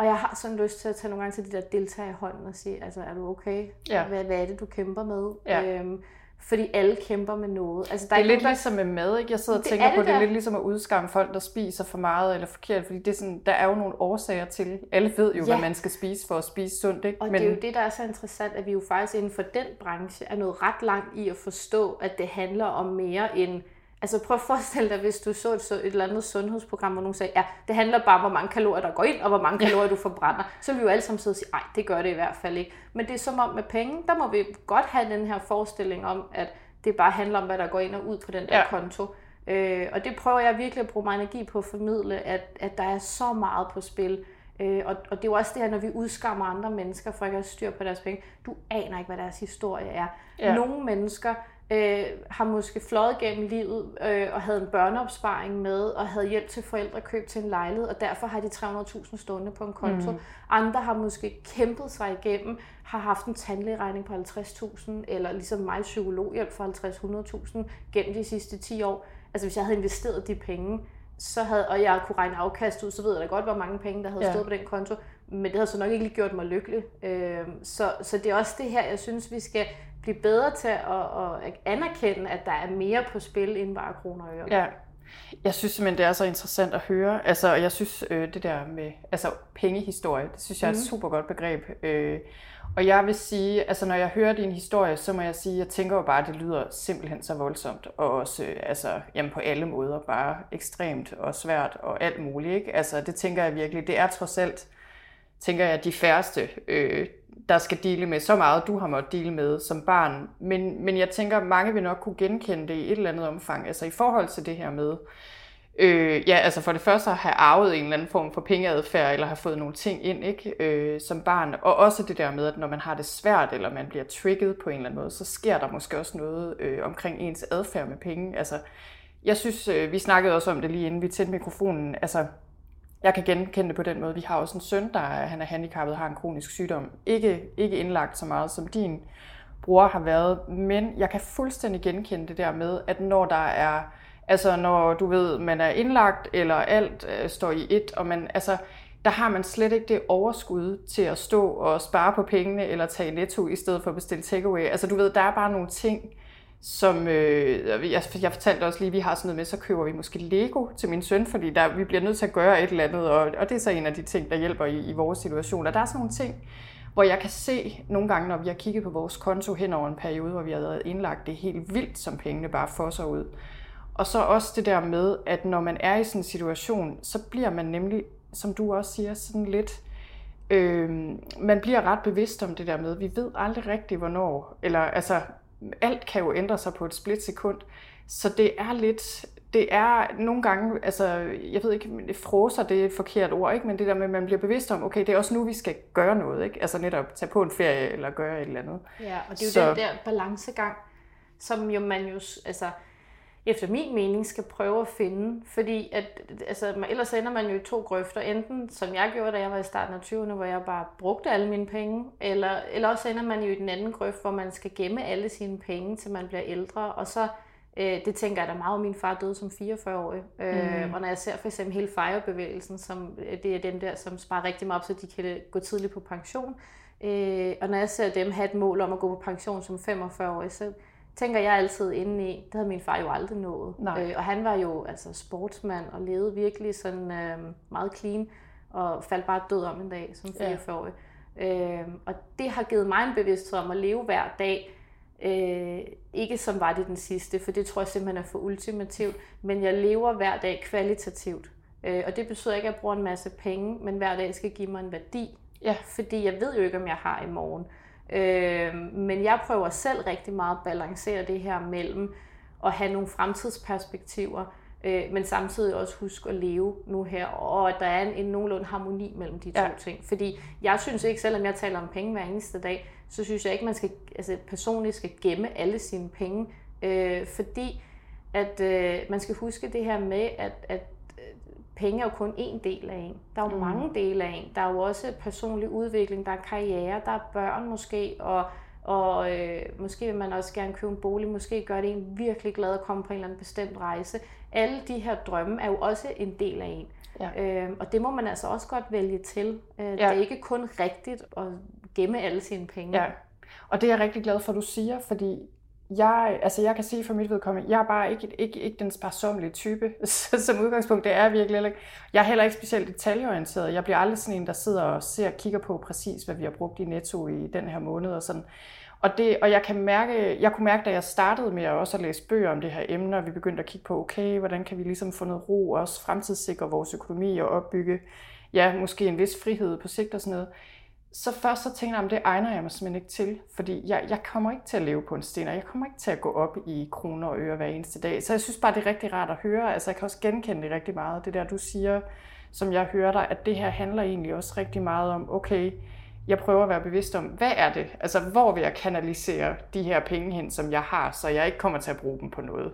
Speaker 2: Og jeg har sådan lyst til at tage nogle gange til de der deltagere i hånden og sige, altså er du okay? Ja. Hvad, hvad er det, du kæmper med? Ja. Øhm, fordi alle kæmper med noget. Altså,
Speaker 1: der det er, er lidt der... ligesom med mad, ikke? Jeg sidder og tænker det på, det, det er lidt ligesom at udskamme folk, der spiser for meget eller forkert, fordi det er sådan, der er jo nogle årsager til. Alle ved jo, ja. hvad man skal spise for at spise sundt, ikke?
Speaker 2: Og Men... det er jo det, der er så interessant, at vi jo faktisk inden for den branche er noget ret langt i at forstå, at det handler om mere end Altså prøv at forestille dig, hvis du så et, så et eller andet sundhedsprogram, hvor nogen sagde, ja, det handler bare om, hvor mange kalorier der går ind, og hvor mange kalorier du forbrænder. Så vil vi jo alle sammen sidde og sige, nej, det gør det i hvert fald ikke. Men det er som om med penge, der må vi godt have den her forestilling om, at det bare handler om, hvad der går ind og ud på den der ja. konto. Øh, og det prøver jeg virkelig at bruge mig energi på at formidle, at, at der er så meget på spil. Øh, og, og det er jo også det her, når vi udskammer andre mennesker for ikke at have styr på deres penge. Du aner ikke, hvad deres historie er. Ja. Nogle mennesker øh, har måske fløjet gennem livet øh, og havde en børneopsparing med og havde hjælp til forældrekøb til en lejlighed, og derfor har de 300.000 stående på en konto. Mm. Andre har måske kæmpet sig igennem, har haft en tandlægeregning på 50.000, eller ligesom mig psykologhjælp for 50-100.000 gennem de sidste 10 år. Altså hvis jeg havde investeret de penge, så havde, og jeg kunne regne afkast ud, så ved jeg da godt, hvor mange penge, der havde ja. stået på den konto, men det havde så nok ikke lige gjort mig lykkelig. Øh, så, så det er også det her, jeg synes, vi skal blive bedre til at, at anerkende, at der er mere på spil end bare kroner og øre.
Speaker 1: Ja. Jeg synes simpelthen, det er så interessant at høre. Altså, jeg synes, øh, det der med altså, pengehistorie, det synes jeg er et mhm. super godt begreb. Øh, og jeg vil sige, altså når jeg hører din historie, så må jeg sige, jeg tænker jo bare, at det lyder simpelthen så voldsomt, og også øh, altså, jamen på alle måder bare ekstremt og svært og alt muligt. Ikke? Altså det tænker jeg virkelig, det er trods alt, tænker jeg, de færreste, øh, der skal dele med så meget, du har måttet dele med som barn. Men, men jeg tænker, mange vil nok kunne genkende det i et eller andet omfang, altså i forhold til det her med, Øh, ja, altså for det første at have arvet en eller anden form for pengeadfærd, eller have fået nogle ting ind ikke, øh, som barn. Og også det der med, at når man har det svært, eller man bliver trigget på en eller anden måde, så sker der måske også noget øh, omkring ens adfærd med penge. Altså, jeg synes, øh, vi snakkede også om det lige inden vi tændte mikrofonen. Altså, jeg kan genkende det på den måde. Vi har også en søn, der er, han er handicappet, har en kronisk sygdom. Ikke, ikke indlagt så meget som din bror har været, men jeg kan fuldstændig genkende det der med, at når der er Altså når du ved, man er indlagt, eller alt øh, står i et, og man, altså, der har man slet ikke det overskud til at stå og spare på pengene, eller tage netto i stedet for at bestille takeaway. Altså du ved, der er bare nogle ting, som øh, jeg, jeg fortalte også lige, vi har sådan noget med, så køber vi måske Lego til min søn, fordi der, vi bliver nødt til at gøre et eller andet, og, og det er så en af de ting, der hjælper i, i vores situation. Og der er sådan nogle ting, hvor jeg kan se nogle gange, når vi har kigget på vores konto hen over en periode, hvor vi har været indlagt det helt vildt, som pengene bare får sig ud. Og så også det der med, at når man er i sådan en situation, så bliver man nemlig, som du også siger, sådan lidt, øh, man bliver ret bevidst om det der med, vi ved aldrig rigtigt, hvornår, eller altså, alt kan jo ændre sig på et splitsekund, så det er lidt, det er nogle gange, altså, jeg ved ikke, froser det er et forkert ord, ikke? men det der med, at man bliver bevidst om, okay, det er også nu, vi skal gøre noget, ikke? altså netop tage på en ferie eller gøre et eller andet.
Speaker 2: Ja, og det er jo så... den der balancegang, som jo man jo, altså, efter min mening skal prøve at finde, fordi at, altså, ellers ender man jo i to grøfter, enten som jeg gjorde, da jeg var i starten af 20'erne, hvor jeg bare brugte alle mine penge, eller, eller også ender man jo i den anden grøft, hvor man skal gemme alle sine penge, til man bliver ældre, og så Øh, det tænker jeg da meget om. Min far døde som 44-årig. Øh, mm. Og når jeg ser for eksempel hele FIRE-bevægelsen, som øh, det er dem der, som sparer rigtig meget op, så de kan gå tidligt på pension. Øh, og når jeg ser dem have et mål om at gå på pension som 45-årig, så tænker jeg altid inde i, det havde min far jo aldrig nået. Øh, og han var jo altså sportsmand og levede virkelig sådan øh, meget clean og faldt bare død om en dag som 44-årig. Ja. Øh, og det har givet mig en bevidsthed om at leve hver dag Øh, ikke som var det den sidste, for det tror jeg simpelthen er for ultimativt, men jeg lever hver dag kvalitativt. Øh, og det betyder ikke, at jeg bruger en masse penge, men hver dag skal give mig en værdi. Ja. Fordi jeg ved jo ikke, om jeg har i morgen. Øh, men jeg prøver selv rigtig meget at balancere det her mellem at have nogle fremtidsperspektiver, øh, men samtidig også huske at leve nu her, og at der er en, en nogenlunde harmoni mellem de to ja. ting. Fordi jeg synes ikke, selvom jeg taler om penge hver eneste dag, så synes jeg ikke, man skal altså personligt skal gemme alle sine penge, øh, fordi at øh, man skal huske det her med, at, at penge er jo kun en del af en. Der er jo mm. mange dele af en. Der er jo også personlig udvikling, der er karriere, der er børn måske, og, og øh, måske vil man også gerne købe en bolig, måske gør det en virkelig glad at komme på en eller anden bestemt rejse. Alle de her drømme er jo også en del af en. Ja. Øh, og det må man altså også godt vælge til. Øh, ja. Det er ikke kun rigtigt at gemme alle sine penge.
Speaker 1: Ja. Og det er jeg rigtig glad for, at du siger, fordi jeg, altså jeg kan sige for mit vedkommende, jeg er bare ikke, ikke, ikke den sparsomlige type, <laughs> som udgangspunkt, det er jeg virkelig ikke. Jeg er heller ikke specielt detaljeorienteret. Jeg bliver aldrig sådan en, der sidder og ser og kigger på præcis, hvad vi har brugt i netto i den her måned og sådan. Og, det, og jeg, kan mærke, jeg kunne mærke, da jeg startede med at også at læse bøger om det her emne, og vi begyndte at kigge på, okay, hvordan kan vi ligesom få noget ro, og også fremtidssikre vores økonomi og opbygge, ja, måske en vis frihed på sigt og sådan noget så først så tænkte jeg, at det egner jeg mig simpelthen ikke til, fordi jeg, jeg kommer ikke til at leve på en sten, og jeg kommer ikke til at gå op i kroner og øre hver eneste dag. Så jeg synes bare, det er rigtig rart at høre. Altså jeg kan også genkende det rigtig meget, det der du siger, som jeg hører dig, at det her handler egentlig også rigtig meget om, okay, jeg prøver at være bevidst om, hvad er det? Altså hvor vil jeg kanalisere de her penge hen, som jeg har, så jeg ikke kommer til at bruge dem på noget,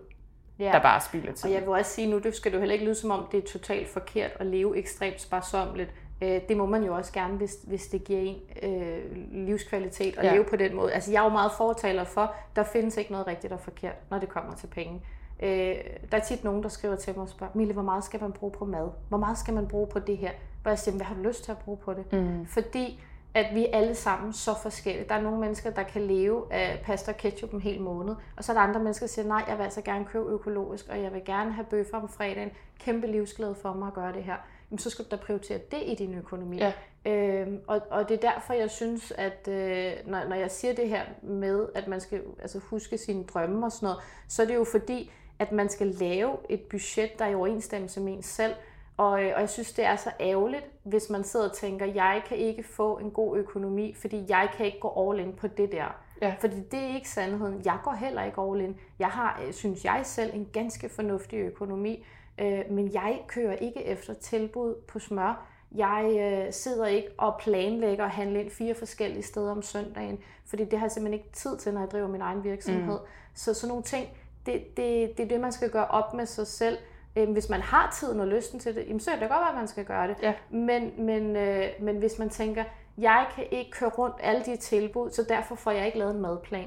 Speaker 1: ja. der bare spilder tid.
Speaker 2: Og jeg vil også sige, nu skal du heller ikke lyde som om, det er totalt forkert at leve ekstremt sparsomligt Øh, det må man jo også gerne, hvis, hvis det giver en øh, livskvalitet at ja. leve på den måde. Altså jeg er jo meget fortaler for, der findes ikke noget rigtigt og forkert, når det kommer til penge. Øh, der er tit nogen, der skriver til mig og spørger, Mille, hvor meget skal man bruge på mad? Hvor meget skal man bruge på det her? Hvor jeg siger, hvad har du lyst til at bruge på det? Mm. Fordi at vi er alle sammen så forskellige. Der er nogle mennesker, der kan leve af pasta og ketchup en hel måned, og så er der andre mennesker, der siger, nej, jeg vil altså gerne købe økologisk, og jeg vil gerne have bøffer om fredagen. Kæmpe livsglæde for mig at gøre det her jamen, så skal du da prioritere det i din økonomi. Ja. Øhm, og, og det er derfor, jeg synes, at øh, når, når jeg siger det her med, at man skal altså, huske sine drømme og sådan noget, så er det jo fordi, at man skal lave et budget, der er i overensstemmelse med ens selv. Og, øh, og jeg synes, det er så ærgerligt, hvis man sidder og tænker, jeg kan ikke få en god økonomi, fordi jeg kan ikke gå all in på det der. Ja. Fordi det er ikke sandheden. Jeg går heller ikke all in. Jeg har, øh, synes jeg selv, en ganske fornuftig økonomi. Øh, men jeg kører ikke efter tilbud på smør. Jeg øh, sidder ikke og planlægger at handle ind fire forskellige steder om søndagen, fordi det har jeg simpelthen ikke tid til, når jeg driver min egen virksomhed. Mm. Så sådan nogle ting, det, det, det er det, man skal gøre op med sig selv. Øh, hvis man har tiden og lysten til det, jamen, så er det godt, at man skal gøre det. Ja. Men, men, øh, men hvis man tænker, jeg kan ikke køre rundt alle de tilbud, så derfor får jeg ikke lavet en madplan,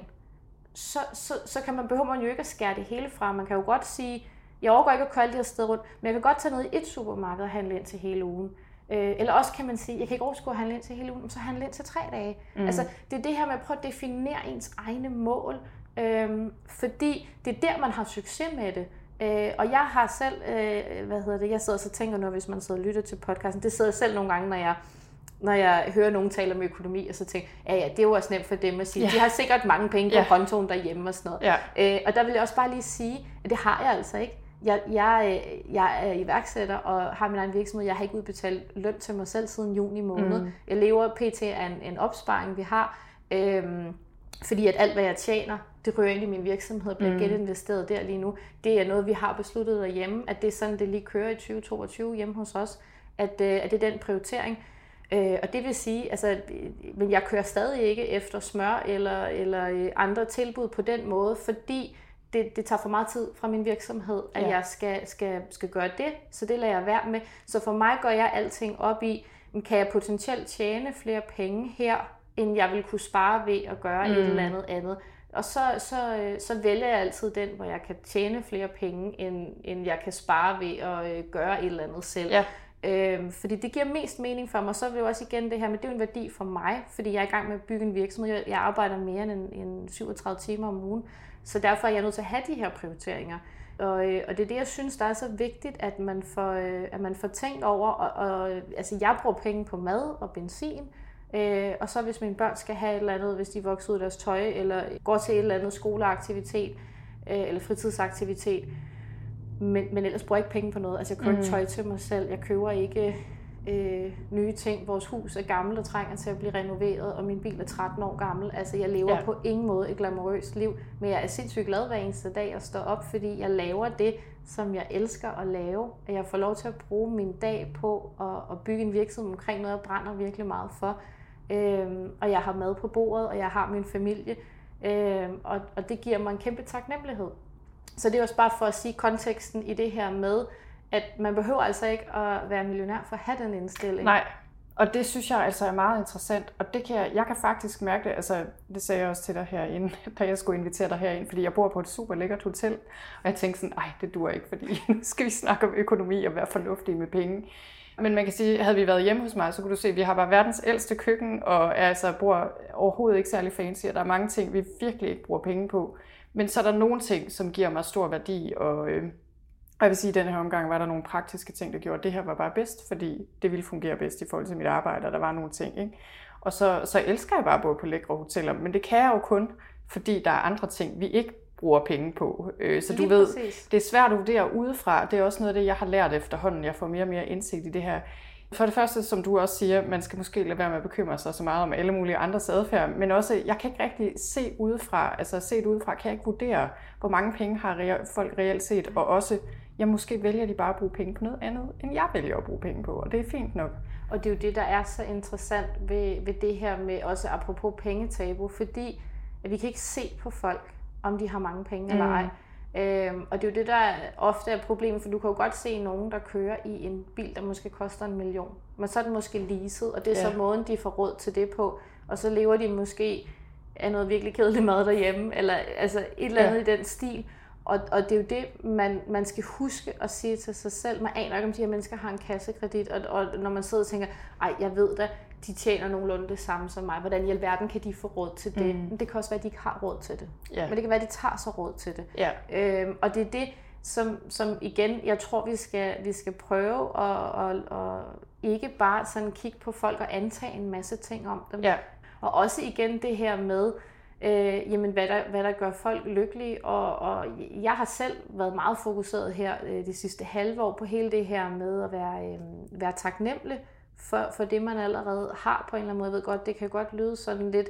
Speaker 2: så, så, så kan man, behøver man jo ikke at skære det hele fra. Man kan jo godt sige, jeg overgår ikke at køre alle de her steder rundt, men jeg kan godt tage ned i et supermarked og handle ind til hele ugen. Øh, eller også kan man sige, jeg kan ikke overskue at handle ind til hele ugen, så handle ind til tre dage. Mm. Altså, det er det her med at prøve at definere ens egne mål, øh, fordi det er der, man har succes med det. Øh, og jeg har selv, øh, hvad hedder det, jeg sidder og tænker nu, hvis man sidder og lytter til podcasten, det sidder jeg selv nogle gange, når jeg når jeg hører nogen tale om økonomi, og så tænker ja, ja, det er jo også nemt for dem at sige. Ja. De har sikkert mange penge på ja. kontoen derhjemme og sådan noget. Ja. Øh, og der vil jeg også bare lige sige, at det har jeg altså ikke. Jeg, jeg, øh, jeg er iværksætter og har min egen virksomhed. Jeg har ikke udbetalt løn til mig selv siden juni måned. Mm. Jeg lever pt. af en, en opsparing, vi har. Øhm, fordi at alt, hvad jeg tjener, det rører ind i min virksomhed og bliver mm. geninvesteret der lige nu. Det er noget, vi har besluttet derhjemme, at det er sådan, det lige kører i 2022 hjemme hos os. At, øh, at det er den prioritering. Øh, og det vil sige, altså, men jeg kører stadig ikke efter smør eller, eller øh, andre tilbud på den måde, fordi det, det tager for meget tid fra min virksomhed, at ja. jeg skal, skal, skal gøre det, så det lader jeg være med. Så for mig går jeg alting op i, kan jeg potentielt tjene flere penge her, end jeg vil kunne spare ved at gøre mm. et eller andet andet. Og så, så, øh, så vælger jeg altid den, hvor jeg kan tjene flere penge, end, end jeg kan spare ved at øh, gøre et eller andet selv. Ja. Øhm, fordi det giver mest mening for mig. Så vil jeg også igen det her med, det er jo en værdi for mig, fordi jeg er i gang med at bygge en virksomhed. Jeg, jeg arbejder mere end, end 37 timer om ugen. Så derfor er jeg nødt til at have de her prioriteringer. Og, øh, og det er det, jeg synes, der er så vigtigt, at man får, øh, at man får tænkt over. Og, og, altså, jeg bruger penge på mad og benzin. Øh, og så hvis mine børn skal have et eller andet, hvis de vokser ud af deres tøj, eller går til et eller andet skoleaktivitet, øh, eller fritidsaktivitet. Men, men ellers bruger jeg ikke penge på noget. Altså jeg køber mm. tøj til mig selv. Jeg køber ikke øh, nye ting. Vores hus er gammelt og trænger til at blive renoveret, og min bil er 13 år gammel. Altså, jeg lever ja. på ingen måde et glamourøst liv, men jeg er sindssygt glad hver eneste dag at stå op, fordi jeg laver det, som jeg elsker at lave. At jeg får lov til at bruge min dag på at, at bygge en virksomhed omkring noget, jeg brænder virkelig meget for. Øhm, og jeg har mad på bordet, og jeg har min familie, øhm, og, og det giver mig en kæmpe taknemmelighed. Så det er også bare for at sige konteksten i det her med, at man behøver altså ikke at være millionær for at have den indstilling.
Speaker 1: Nej, og det synes jeg altså er meget interessant, og det kan jeg, jeg kan faktisk mærke det, altså det sagde jeg også til dig herinde, <laughs> da jeg skulle invitere dig herind, fordi jeg bor på et super lækkert hotel, og jeg tænkte sådan, nej, det dur ikke, fordi <laughs> nu skal vi snakke om økonomi og være fornuftige med penge. Men man kan sige, havde vi været hjemme hos mig, så kunne du se, at vi har bare verdens ældste køkken, og altså bor overhovedet ikke særlig fancy, og der er mange ting, vi virkelig ikke bruger penge på. Men så er der nogle ting, som giver mig stor værdi, og øh, og jeg vil sige, at i denne her omgang var der nogle praktiske ting, der gjorde, at det her var bare bedst, fordi det ville fungere bedst i forhold til mit arbejde, og der var nogle ting. Ikke? Og så, så elsker jeg bare at bo på lækre hoteller, men det kan jeg jo kun, fordi der er andre ting, vi ikke bruger penge på. Øh, så du Lige ved, præcis. det er svært at vurdere udefra. Det er også noget af det, jeg har lært efterhånden. Jeg får mere og mere indsigt i det her. For det første, som du også siger, man skal måske lade være med at bekymre sig så meget om alle mulige andres adfærd, men også, jeg kan ikke rigtig se udefra, altså set udefra, kan jeg ikke vurdere, hvor mange penge har folk reelt set, og også, ja, måske vælger de bare at bruge penge på noget andet, end jeg vælger at bruge penge på, og det er fint nok.
Speaker 2: Og det er jo det, der er så interessant ved, ved det her med, også apropos pengetabu, fordi at vi kan ikke se på folk, om de har mange penge mm. eller ej. Øhm, og det er jo det, der ofte er problemet, for du kan jo godt se nogen, der kører i en bil, der måske koster en million. Men så er den måske leaset, og det er ja. så måden, de får råd til det på. Og så lever de måske af noget virkelig kedeligt mad derhjemme, eller altså et eller andet ja. i den stil. Og, og det er jo det, man, man skal huske at sige til sig selv. Man aner ikke, om de her mennesker har en kassekredit, og, og når man sidder og tænker, ej, jeg ved da, de tjener nogenlunde det samme som mig. Hvordan i alverden kan de få råd til det? Mm. Det kan også være, at de ikke har råd til det. Yeah. Men det kan være, at de tager sig råd til det. Yeah. Øhm, og det er det, som, som igen, jeg tror, vi skal, vi skal prøve at, at, at ikke bare sådan kigge på folk og antage en masse ting om dem. Yeah. Og også igen det her med, øh, jamen, hvad, der, hvad der gør folk lykkelige. Og, og jeg har selv været meget fokuseret her øh, de sidste halve år på hele det her med at være, øh, være taknemmelig for, for det, man allerede har på en eller anden måde. Jeg ved godt, det kan godt lyde sådan lidt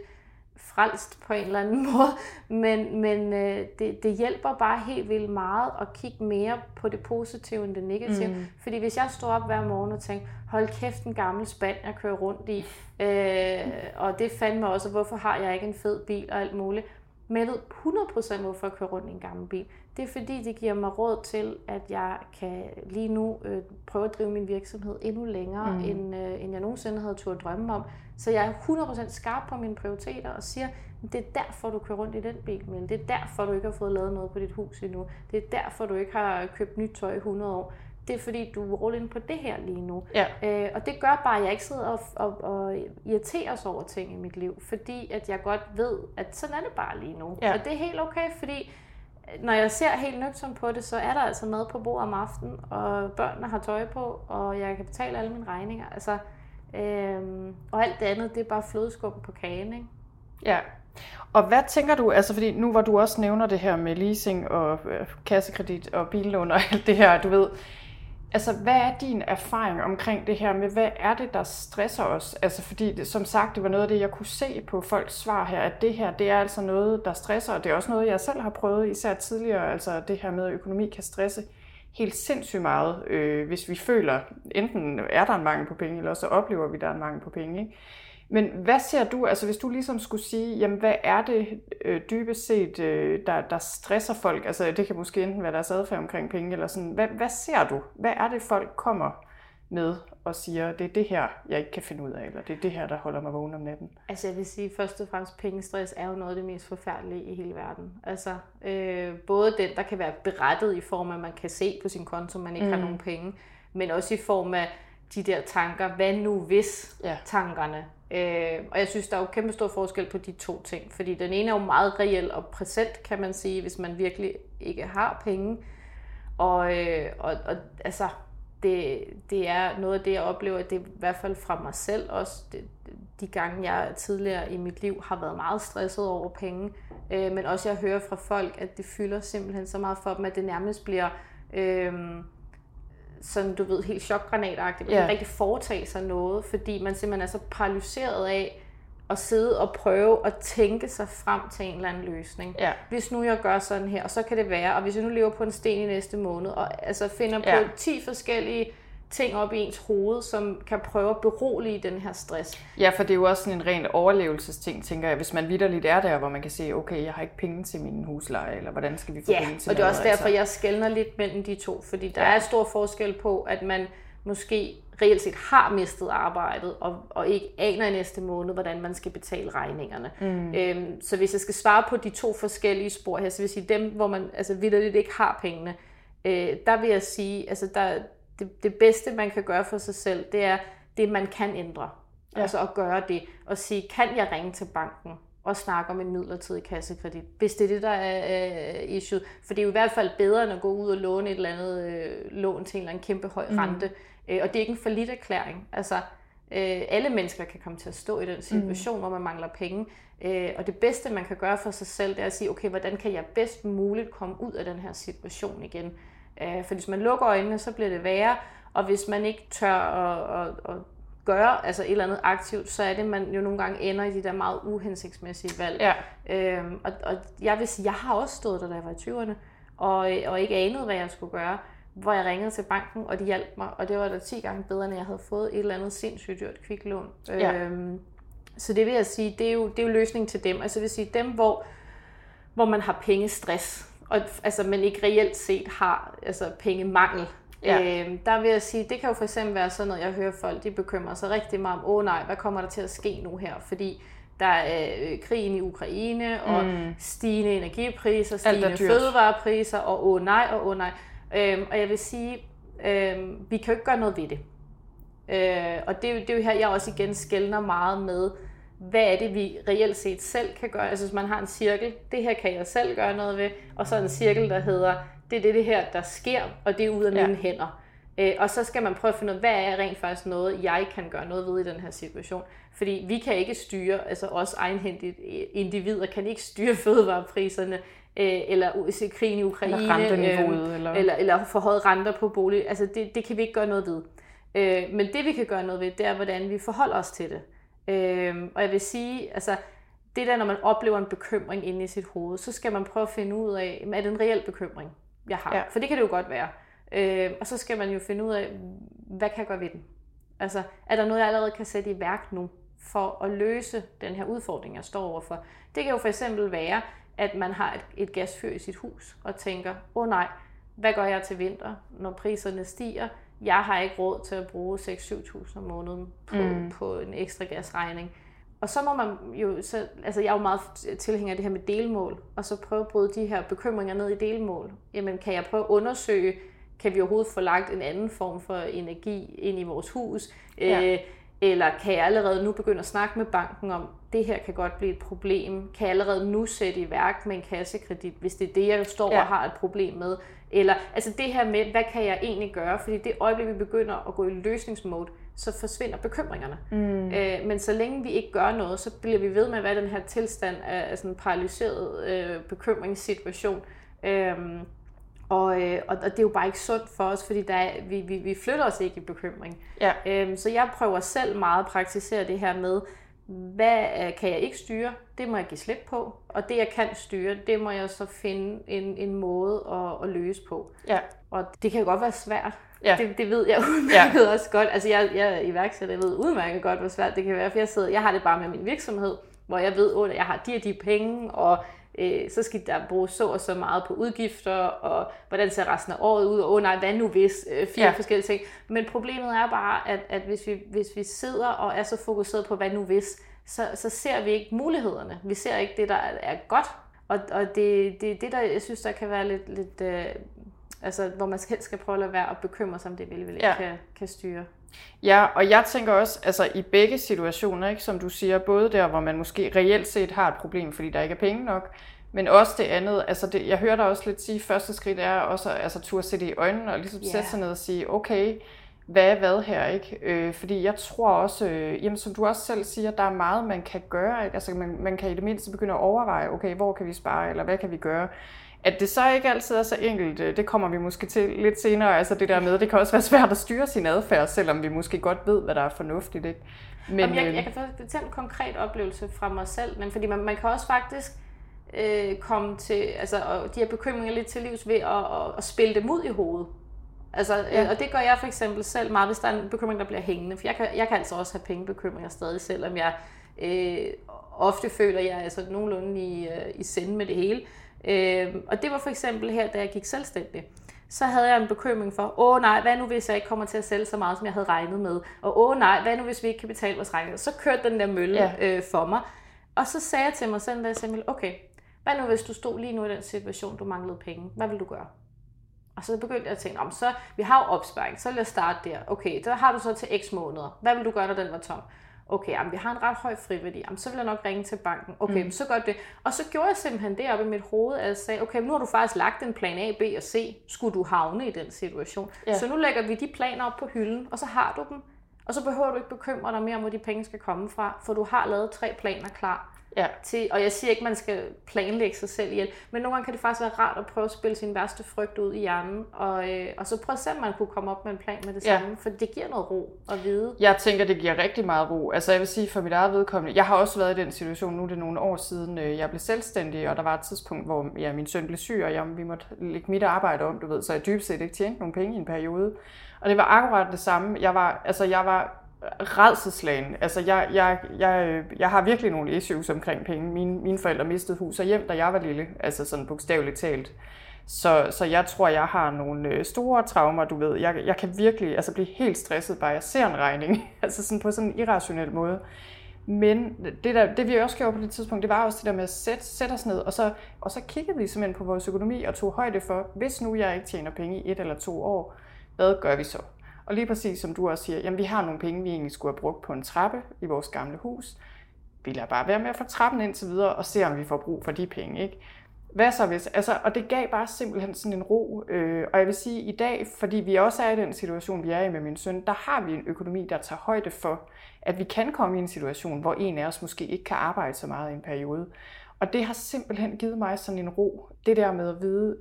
Speaker 2: frelst på en eller anden <laughs> måde, men, men øh, det, det hjælper bare helt vildt meget at kigge mere på det positive end det negative. Mm. Fordi hvis jeg står op hver morgen og tænker, hold kæft en gammel spand, jeg kører rundt i, øh, og det fandt mig også, hvorfor har jeg ikke en fed bil og alt muligt. Men jeg ved 100% hvorfor jeg kører rundt i en gammel bil. Det er fordi, det giver mig råd til, at jeg kan lige nu øh, prøve at drive min virksomhed endnu længere, mm. end, øh, end jeg nogensinde havde turde drømme om. Så jeg er 100% skarp på mine prioriteter og siger, det er derfor, du kører rundt i den bil, men det er derfor, du ikke har fået lavet noget på dit hus endnu. Det er derfor, du ikke har købt nyt tøj i 100 år. Det er fordi, du er ind på det her lige nu.
Speaker 1: Ja.
Speaker 2: Øh, og det gør bare, at jeg ikke sidder og, og, og irriterer sig over ting i mit liv, fordi at jeg godt ved, at sådan er det bare lige nu.
Speaker 1: Ja.
Speaker 2: Og det er helt okay, fordi når jeg ser helt nøgtern på det, så er der altså mad på bordet om aftenen, og børnene har tøj på, og jeg kan betale alle mine regninger. Altså, øhm, og alt det andet, det er bare flødeskum på kagen, ikke?
Speaker 1: Ja. Og hvad tænker du, altså fordi nu hvor du også nævner det her med leasing og øh, kassekredit og billån og alt det her, du ved, altså hvad er din erfaring omkring det her med, hvad er det, der stresser os? Altså fordi, det, som sagt, det var noget af det, jeg kunne se på folks svar her, at det her, det er altså noget, der stresser, og det er også noget, jeg selv har prøvet, især tidligere, altså det her med, at økonomi kan stresse helt sindssygt meget, øh, hvis vi føler, enten er der en mangel på penge, eller så oplever vi, at der er en mangel på penge. Ikke? Men hvad ser du, altså hvis du ligesom skulle sige, jamen hvad er det øh, dybest set, øh, der, der stresser folk? Altså det kan måske enten være deres adfærd omkring penge, eller sådan. Hvad, hvad ser du? Hvad er det, folk kommer med og siger, det er det her, jeg ikke kan finde ud af, eller det er det her, der holder mig vågen om natten?
Speaker 2: Altså jeg vil sige, først og fremmest pengestress er jo noget af det mest forfærdelige i hele verden. Altså øh, både den, der kan være berettet i form af, at man kan se på sin konto, man ikke mm. har nogen penge, men også i form af de der tanker, hvad nu hvis ja. tankerne Øh, og jeg synes, der er jo kæmpe stor forskel på de to ting, fordi den ene er jo meget reel og præsent, kan man sige, hvis man virkelig ikke har penge. Og, øh, og, og altså, det, det er noget af det, jeg oplever, det er i hvert fald fra mig selv også, det, de gange, jeg tidligere i mit liv har været meget stresset over penge, øh, men også jeg hører fra folk, at det fylder simpelthen så meget for dem, at det nærmest bliver... Øh, sådan, du ved, helt chokgranatagtigt. Man yeah. kan rigtig foretage sig noget, fordi man simpelthen er så paralyseret af at sidde og prøve at tænke sig frem til en eller anden løsning. Ja. Hvis nu jeg gør sådan her, og så kan det være, og hvis jeg nu lever på en sten i næste måned, og altså finder ja. på 10 forskellige ting op i ens hoved, som kan prøve at berolige den her stress.
Speaker 1: Ja, for det er jo også sådan en ren overlevelsesting, tænker jeg. Hvis man vidderligt er der, hvor man kan se, okay, jeg har ikke penge til min husleje, eller hvordan skal vi få
Speaker 2: ja,
Speaker 1: penge til
Speaker 2: og det er også derfor, altså? jeg skældner lidt mellem de to, fordi der ja. er stor forskel på, at man måske reelt set har mistet arbejdet, og, og ikke aner i næste måned, hvordan man skal betale regningerne. Mm. Øhm, så hvis jeg skal svare på de to forskellige spor her, så vil jeg sige, dem, hvor man altså vidderligt ikke har pengene, øh, der vil jeg sige, altså der, det, det bedste, man kan gøre for sig selv, det er det, man kan ændre. Ja. Altså at gøre det. Og sige, kan jeg ringe til banken og snakke om en midlertidig kassekredit, hvis det er det, der er uh, issue. For det er jo i hvert fald bedre, end at gå ud og låne et eller andet uh, lån til en eller anden kæmpe høj mm. rente. Uh, og det er ikke en forlidt erklæring. Altså, uh, alle mennesker kan komme til at stå i den situation, mm. hvor man mangler penge. Uh, og det bedste, man kan gøre for sig selv, det er at sige, okay, hvordan kan jeg bedst muligt komme ud af den her situation igen? Øh, for hvis man lukker øjnene, så bliver det værre, og hvis man ikke tør at, at, at gøre altså et eller andet aktivt, så er det, man jo nogle gange ender i de der meget uhensigtsmæssige valg. Ja. Øhm, og, og jeg vil sige, jeg har også stået der, da jeg var i 20'erne, og, og ikke anede, hvad jeg skulle gøre, hvor jeg ringede til banken, og de hjalp mig, og det var da 10 gange bedre, end jeg havde fået et eller andet sindssygt dyrt kviklån. Ja. Øhm, så det vil jeg sige, det er jo, det er jo løsningen til dem. Altså det vil sige, dem, hvor, hvor man har pengestress, og altså, men ikke reelt set har altså, pengemangel. Ja. Øhm, der vil jeg sige, det kan jo for eksempel være sådan noget, jeg hører folk, de bekymrer sig rigtig meget om, åh oh, nej, hvad kommer der til at ske nu her? Fordi der er øh, krigen i Ukraine, og mm. stigende energipriser, stigende fødevarepriser, og åh oh, nej, og åh oh, nej. Øhm, og jeg vil sige, øhm, vi kan jo ikke gøre noget ved det. Øh, og det, det er jo her, jeg også igen skældner meget med, hvad er det, vi reelt set selv kan gøre. Altså hvis man har en cirkel, det her kan jeg selv gøre noget ved, og så en cirkel, der hedder, det er det, det her, der sker, og det er ud af ja. mine hænder. Øh, og så skal man prøve at finde ud af, hvad er rent faktisk noget, jeg kan gøre noget ved i den her situation. Fordi vi kan ikke styre, altså os egenhændigt individer kan ikke styre <laughs> fødevarepriserne, øh, eller krigen i Ukraine,
Speaker 1: eller, øh, eller...
Speaker 2: eller, eller forhøjet renter på bolig. Altså det, det kan vi ikke gøre noget ved. Øh, men det vi kan gøre noget ved, det er, hvordan vi forholder os til det. Øhm, og jeg vil sige, altså det der, når man oplever en bekymring inde i sit hoved, så skal man prøve at finde ud af, er det en reel bekymring, jeg har? Ja. For det kan det jo godt være. Øhm, og så skal man jo finde ud af, hvad kan jeg gøre ved den? Altså, er der noget, jeg allerede kan sætte i værk nu, for at løse den her udfordring, jeg står overfor? Det kan jo for eksempel være, at man har et, et gasfyr i sit hus, og tænker, åh oh, nej, hvad gør jeg til vinter, når priserne stiger? Jeg har ikke råd til at bruge 6-7.000 om måneden på, mm. på en ekstra gasregning. Og så må man jo, så, altså jeg er jo meget tilhænger af det her med delmål, og så prøve at bryde de her bekymringer ned i delmål. Jamen kan jeg prøve at undersøge kan vi overhovedet få lagt en anden form for energi ind i vores hus? Ja. Øh, eller kan jeg allerede nu begynde at snakke med banken om, det her kan godt blive et problem? Kan jeg allerede nu sætte i værk med en kassekredit, hvis det er det, jeg står ja. og har et problem med? Eller altså det her med, hvad kan jeg egentlig gøre? Fordi det øjeblik, vi begynder at gå i løsningsmode, så forsvinder bekymringerne. Mm. Øh, men så længe vi ikke gør noget, så bliver vi ved med at være den her tilstand af, af sådan en paralyseret øh, bekymringssituation. Øhm, og, øh, og, og det er jo bare ikke sundt for os, fordi der er, vi, vi, vi flytter os ikke i bekymring. Ja. Øhm, så jeg prøver selv meget at praktisere det her med, hvad kan jeg ikke styre? Det må jeg give slip på. Og det, jeg kan styre, det må jeg så finde en, en måde at, at løse på. Ja. Og det kan godt være svært. Ja. Det, det ved jeg <laughs> udmærket ja. også godt. Altså jeg, jeg er iværksætter, jeg ved udmærket godt, hvor svært det kan være, for jeg, sidder, jeg har det bare med min virksomhed, hvor jeg ved, at jeg har de og de penge, og øh, så skal der bruges så og så meget på udgifter, og hvordan ser resten af året ud, og oh, nej, hvad nu hvis, øh, fire ja. forskellige ting. Men problemet er bare, at, at hvis, vi, hvis vi sidder og er så fokuseret på, hvad nu hvis, så, så ser vi ikke mulighederne. Vi ser ikke det, der er godt. Og, og det, det er det, der jeg synes, der kan være lidt, lidt øh, altså, hvor man helst skal prøve at lade være at bekymre sig om det, vi ikke ja. kan, kan styre.
Speaker 1: Ja, og jeg tænker også, altså i begge situationer, ikke, som du siger, både der, hvor man måske reelt set har et problem, fordi der ikke er penge nok, men også det andet, altså det, jeg hører dig også lidt sige, første skridt er også altså, turde sætte i øjnene og ligesom yeah. sætte sig ned og sige, okay, hvad er hvad her, ikke? Øh, fordi jeg tror også, øh, jamen som du også selv siger, der er meget, man kan gøre, ikke? Altså man, man kan i det mindste begynde at overveje, okay, hvor kan vi spare, eller hvad kan vi gøre? At det så ikke altid er så enkelt, øh, det kommer vi måske til lidt senere, altså det der med, det kan også være svært at styre sin adfærd, selvom vi måske godt ved, hvad der er fornuftigt, ikke?
Speaker 2: Men, Jamen, jeg, øh, jeg kan fortælle en konkret oplevelse fra mig selv, men fordi man, man kan også faktisk øh, komme til, altså de her bekymringer lidt til livs ved at, at, at spille dem ud i hovedet. Altså, ja. øh, og det gør jeg for eksempel selv meget, hvis der er en bekymring, der bliver hængende. For jeg kan, jeg kan altså også have pengebekymringer stadig, selvom jeg øh, ofte føler, at jeg er altså nogenlunde i, øh, i sende med det hele. Øh, og det var for eksempel her, da jeg gik selvstændig. Så havde jeg en bekymring for, åh nej, hvad nu hvis jeg ikke kommer til at sælge så meget, som jeg havde regnet med? Og åh nej, hvad nu hvis vi ikke kan betale vores regninger? Så kørte den der mølle ja. øh, for mig. Og så sagde jeg til mig selv, da jeg sagde, okay, hvad nu hvis du stod lige nu i den situation, du manglede penge? Hvad vil du gøre? Og så begyndte jeg at tænke, om så, vi har jo opsparing, så lad os starte der. Okay, der har du så til x måneder. Hvad vil du gøre, når den var tom? Okay, jamen, vi har en ret høj friværdi. Jamen, så vil jeg nok ringe til banken. Okay, mm. så gør det. Og så gjorde jeg simpelthen det op i mit hoved, at jeg sagde, okay, nu har du faktisk lagt en plan A, B og C. Skulle du havne i den situation? Ja. Så nu lægger vi de planer op på hylden, og så har du dem. Og så behøver du ikke bekymre dig mere om, hvor de penge skal komme fra, for du har lavet tre planer klar. Ja. Til, og jeg siger ikke, at man skal planlægge sig selv ihjel, men nogle gange kan det faktisk være rart at prøve at spille sin værste frygt ud i hjernen, og, øh, og så prøve at se, om man kunne komme op med en plan med det ja. samme, for det giver noget ro at vide.
Speaker 1: Jeg tænker, det giver rigtig meget ro. Altså jeg vil sige, for mit eget vedkommende, jeg har også været i den situation, nu er det nogle år siden, øh, jeg blev selvstændig, og der var et tidspunkt, hvor ja, min søn blev syg, og jeg, vi måtte lægge mit arbejde om, du ved, så jeg dybest set ikke tjente nogen penge i en periode. Og det var akkurat det samme. Jeg var, altså, jeg var redselslagen. Altså, jeg, jeg, jeg, jeg har virkelig nogle issues omkring penge. Mine, mine forældre mistede hus og hjem, da jeg var lille. Altså sådan bogstaveligt talt. Så, så jeg tror, jeg har nogle øh, store traumer, du ved. Jeg, jeg kan virkelig altså, blive helt stresset, bare jeg ser en regning. <laughs> altså sådan på sådan en irrationel måde. Men det, der, det vi også gjorde på det tidspunkt, det var også det der med at sætte, sætte os ned, og så, og så kiggede vi simpelthen på vores økonomi og tog højde for, hvis nu jeg ikke tjener penge i et eller to år, hvad gør vi så? Og lige præcis som du også siger, jamen vi har nogle penge, vi egentlig skulle have brugt på en trappe i vores gamle hus. Vi lader bare være med at få trappen ind til videre og se, om vi får brug for de penge. Ikke? Hvad så hvis? Altså, og det gav bare simpelthen sådan en ro. Øh, og jeg vil sige, i dag, fordi vi også er i den situation, vi er i med min søn, der har vi en økonomi, der tager højde for, at vi kan komme i en situation, hvor en af os måske ikke kan arbejde så meget i en periode. Og det har simpelthen givet mig sådan en ro. Det der med at vide,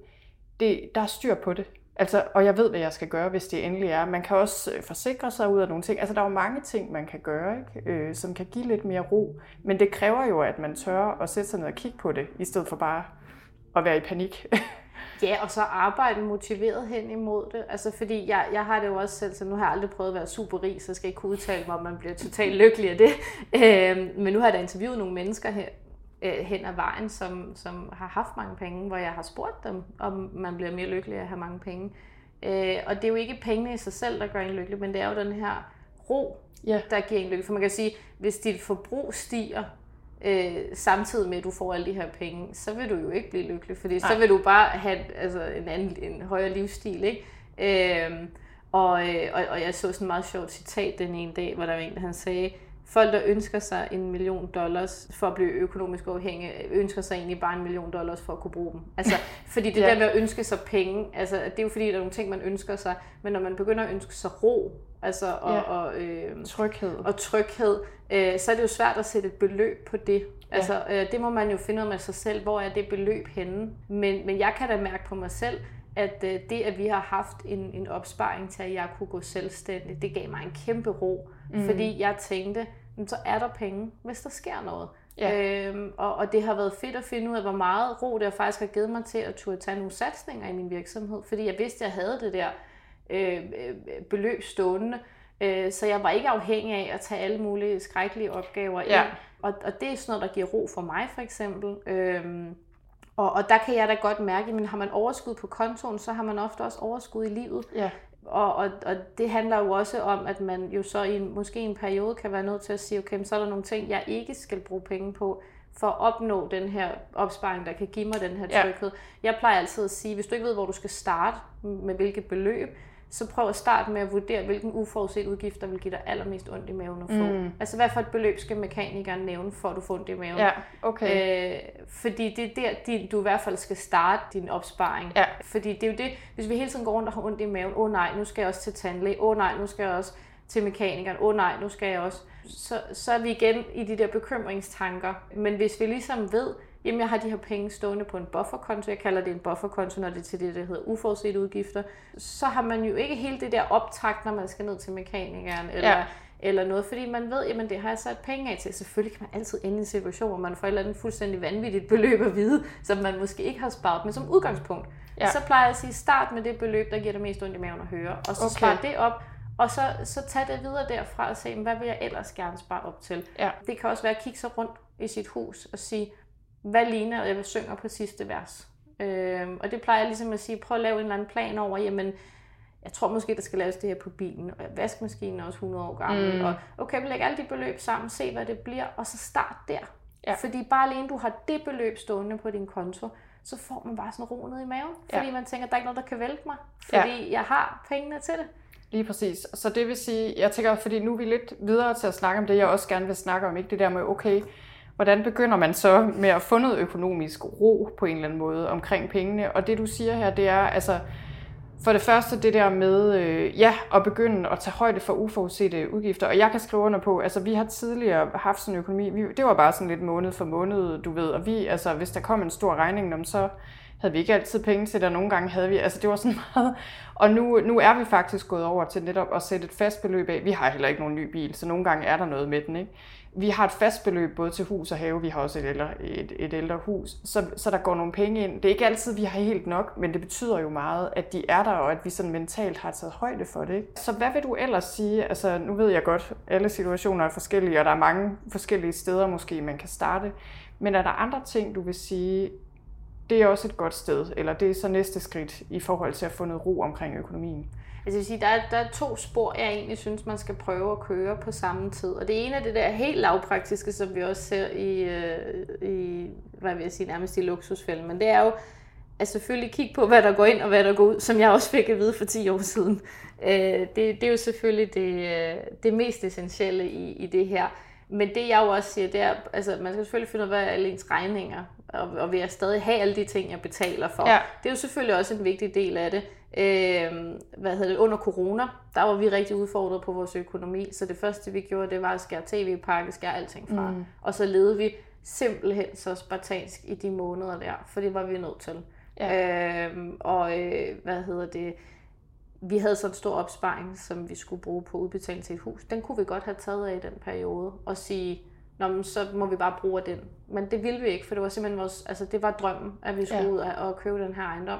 Speaker 1: det, der er styr på det. Altså, og jeg ved, hvad jeg skal gøre, hvis det endelig er. Man kan også øh, forsikre sig ud af nogle ting. Altså, der er jo mange ting, man kan gøre, ikke? Øh, som kan give lidt mere ro. Men det kræver jo, at man tør at sætte sig ned og kigge på det, i stedet for bare at være i panik. <laughs>
Speaker 2: ja, og så arbejde motiveret hen imod det. Altså, fordi jeg, jeg har det jo også selv, så nu har jeg aldrig prøvet at være super rig, så jeg skal ikke kunne udtale mig, om man bliver totalt lykkelig af det. <laughs> Øh, men nu har jeg da interviewet nogle mennesker her, øh, hen ad vejen, som, som har haft mange penge, hvor jeg har spurgt dem, om man bliver mere lykkelig af at have mange penge. Øh, og det er jo ikke pengene i sig selv, der gør en lykkelig, men det er jo den her ro, ja. der giver en lykke. For man kan sige, hvis dit forbrug stiger, øh, samtidig med, at du får alle de her penge, så vil du jo ikke blive lykkelig, fordi Nej. så vil du bare have altså, en, anden, en højere livsstil. Ikke? Øhm, og, øh, og, og jeg så sådan et meget sjovt citat den ene dag, hvor der var en, der han sagde, folk, der ønsker sig en million dollars for at blive økonomisk uafhængig, ønsker sig egentlig bare en million dollars for at kunne bruge dem. Altså, <laughs> fordi det ja. der med at ønske sig penge, altså, det er jo fordi, der er nogle ting, man ønsker sig, men når man begynder at ønske sig ro, altså, og, ja. og, øh,
Speaker 1: tryghed,
Speaker 2: og tryghed øh, så er det jo svært at sætte et beløb på det. Ja. Altså, øh, det må man jo finde ud af med sig selv, hvor er det beløb henne. Men, men jeg kan da mærke på mig selv, at øh, det, at vi har haft en, en opsparing til, at jeg kunne gå selvstændig, det gav mig en kæmpe ro. Mm. Fordi jeg tænkte, så er der penge, hvis der sker noget. Ja. Øhm, og, og det har været fedt at finde ud af, hvor meget ro det faktisk har givet mig til at turde tage nogle satsninger i min virksomhed. Fordi jeg vidste, at jeg havde det der øh, øh beløb stående. Øh, så jeg var ikke afhængig af at tage alle mulige skrækkelige opgaver ja. ind. Og, og det er sådan noget, der giver ro for mig for eksempel. Øhm, og, og der kan jeg da godt mærke, at har man overskud på kontoen, så har man ofte også overskud i livet. Ja. Og, og, og det handler jo også om, at man jo så i en, måske en periode kan være nødt til at sige, okay, så er der nogle ting, jeg ikke skal bruge penge på, for at opnå den her opsparing, der kan give mig den her tryghed. Ja. Jeg plejer altid at sige, hvis du ikke ved, hvor du skal starte med hvilket beløb, så prøv at starte med at vurdere, hvilken uforudset udgift, der vil give dig allermest ondt i maven at få. Mm. Altså, hvad for et beløb skal mekanikeren nævne, for at du får ondt i maven?
Speaker 1: Ja, okay.
Speaker 2: Øh, fordi det er der, din, du i hvert fald skal starte din opsparing. Ja. Fordi det er jo det, hvis vi hele tiden går rundt og har ondt i maven, åh oh, nej, nu skal jeg også til tandlæge, åh oh, nej, nu skal jeg også til mekanikeren, åh oh, nej, nu skal jeg også. Så, så er vi igen i de der bekymringstanker. Men hvis vi ligesom ved, jamen jeg har de her penge stående på en bufferkonto, jeg kalder det en bufferkonto, når det er til det, der hedder uforudsete udgifter, så har man jo ikke helt det der optakt, når man skal ned til mekanikeren, eller, ja. eller noget, fordi man ved, jamen det har jeg sat penge af til. Selvfølgelig kan man altid ende i en situation, hvor man får et eller andet fuldstændig vanvittigt beløb at vide, som man måske ikke har sparet, men som udgangspunkt. Ja. Så plejer jeg at sige, start med det beløb, der giver dig mest ondt i maven at høre, og så okay. spar det op, og så, så tag det videre derfra og se, hvad vil jeg ellers gerne spare op til. Ja. Det kan også være at kigge sig rundt i sit hus og sige, hvad ligner, jeg synger på sidste vers. Øh, og det plejer jeg ligesom at sige, prøv at lave en eller anden plan over, jamen, jeg tror måske, der skal laves det her på bilen, og vaskemaskinen er også 100 år gammel, mm. og okay, vi lægger alle de beløb sammen, se hvad det bliver, og så start der. Ja. Fordi bare alene du har det beløb stående på din konto, så får man bare sådan ro ned i maven, fordi ja. man tænker, der er ikke noget, der kan vælte mig, fordi ja. jeg har pengene til det.
Speaker 1: Lige præcis. Så det vil sige, jeg tænker, fordi nu er vi lidt videre til at snakke om det, jeg også gerne vil snakke om, ikke det der med, okay, hvordan begynder man så med at få noget økonomisk ro på en eller anden måde omkring pengene? Og det du siger her, det er altså for det første det der med øh, ja, at begynde at tage højde for uforudsete udgifter. Og jeg kan skrive under på, altså vi har tidligere haft sådan en økonomi, vi, det var bare sådan lidt måned for måned, du ved, og vi, altså hvis der kom en stor regning, så havde vi ikke altid penge til det, og nogle gange havde vi, altså det var sådan <laughs> meget, og nu, nu er vi faktisk gået over til netop at sætte et fast beløb af. Vi har heller ikke nogen ny bil, så nogle gange er der noget med den, ikke? Vi har et fast beløb både til hus og have, vi har også et ældre, et, et ældre hus, så, så der går nogle penge ind. Det er ikke altid, vi har helt nok, men det betyder jo meget, at de er der, og at vi sådan mentalt har taget højde for det. Så hvad vil du ellers sige? Altså, nu ved jeg godt, alle situationer er forskellige, og der er mange forskellige steder måske, man kan starte. Men er der andre ting, du vil sige, det er også et godt sted, eller det er så næste skridt i forhold til at få noget ro omkring økonomien?
Speaker 2: Altså, jeg vil sige, der er, der er to spor, jeg egentlig synes, man skal prøve at køre på samme tid. Og det ene er det der helt lavpraktiske, som vi også ser i, øh, i hvad vil jeg sige, nærmest i luksusfælden. Men det er jo at selvfølgelig kigge på, hvad der går ind og hvad der går ud, som jeg også fik at vide for 10 år siden. Øh, det, det er jo selvfølgelig det, øh, det mest essentielle i, i det her. Men det jeg jo også siger, det er, altså man skal selvfølgelig finde ud af, hvad er alle ens regninger, og, og vil jeg stadig have alle de ting, jeg betaler for. Ja. Det er jo selvfølgelig også en vigtig del af det. Øh, hvad hedder det, under corona, der var vi rigtig udfordret på vores økonomi, så det første vi gjorde, det var at skære tv-pakke, skære alting fra. Mm. Og så levede vi simpelthen så spartansk i de måneder der, for det var vi nødt til. Ja. Øh, og øh, hvad hedder det, vi havde sådan en stor opsparing, som vi skulle bruge på udbetaling til et hus. Den kunne vi godt have taget af i den periode og sige, Nå, men så må vi bare bruge den. Men det ville vi ikke, for det var simpelthen vores, altså det var drømmen, at vi skulle ja. ud og købe den her ejendom.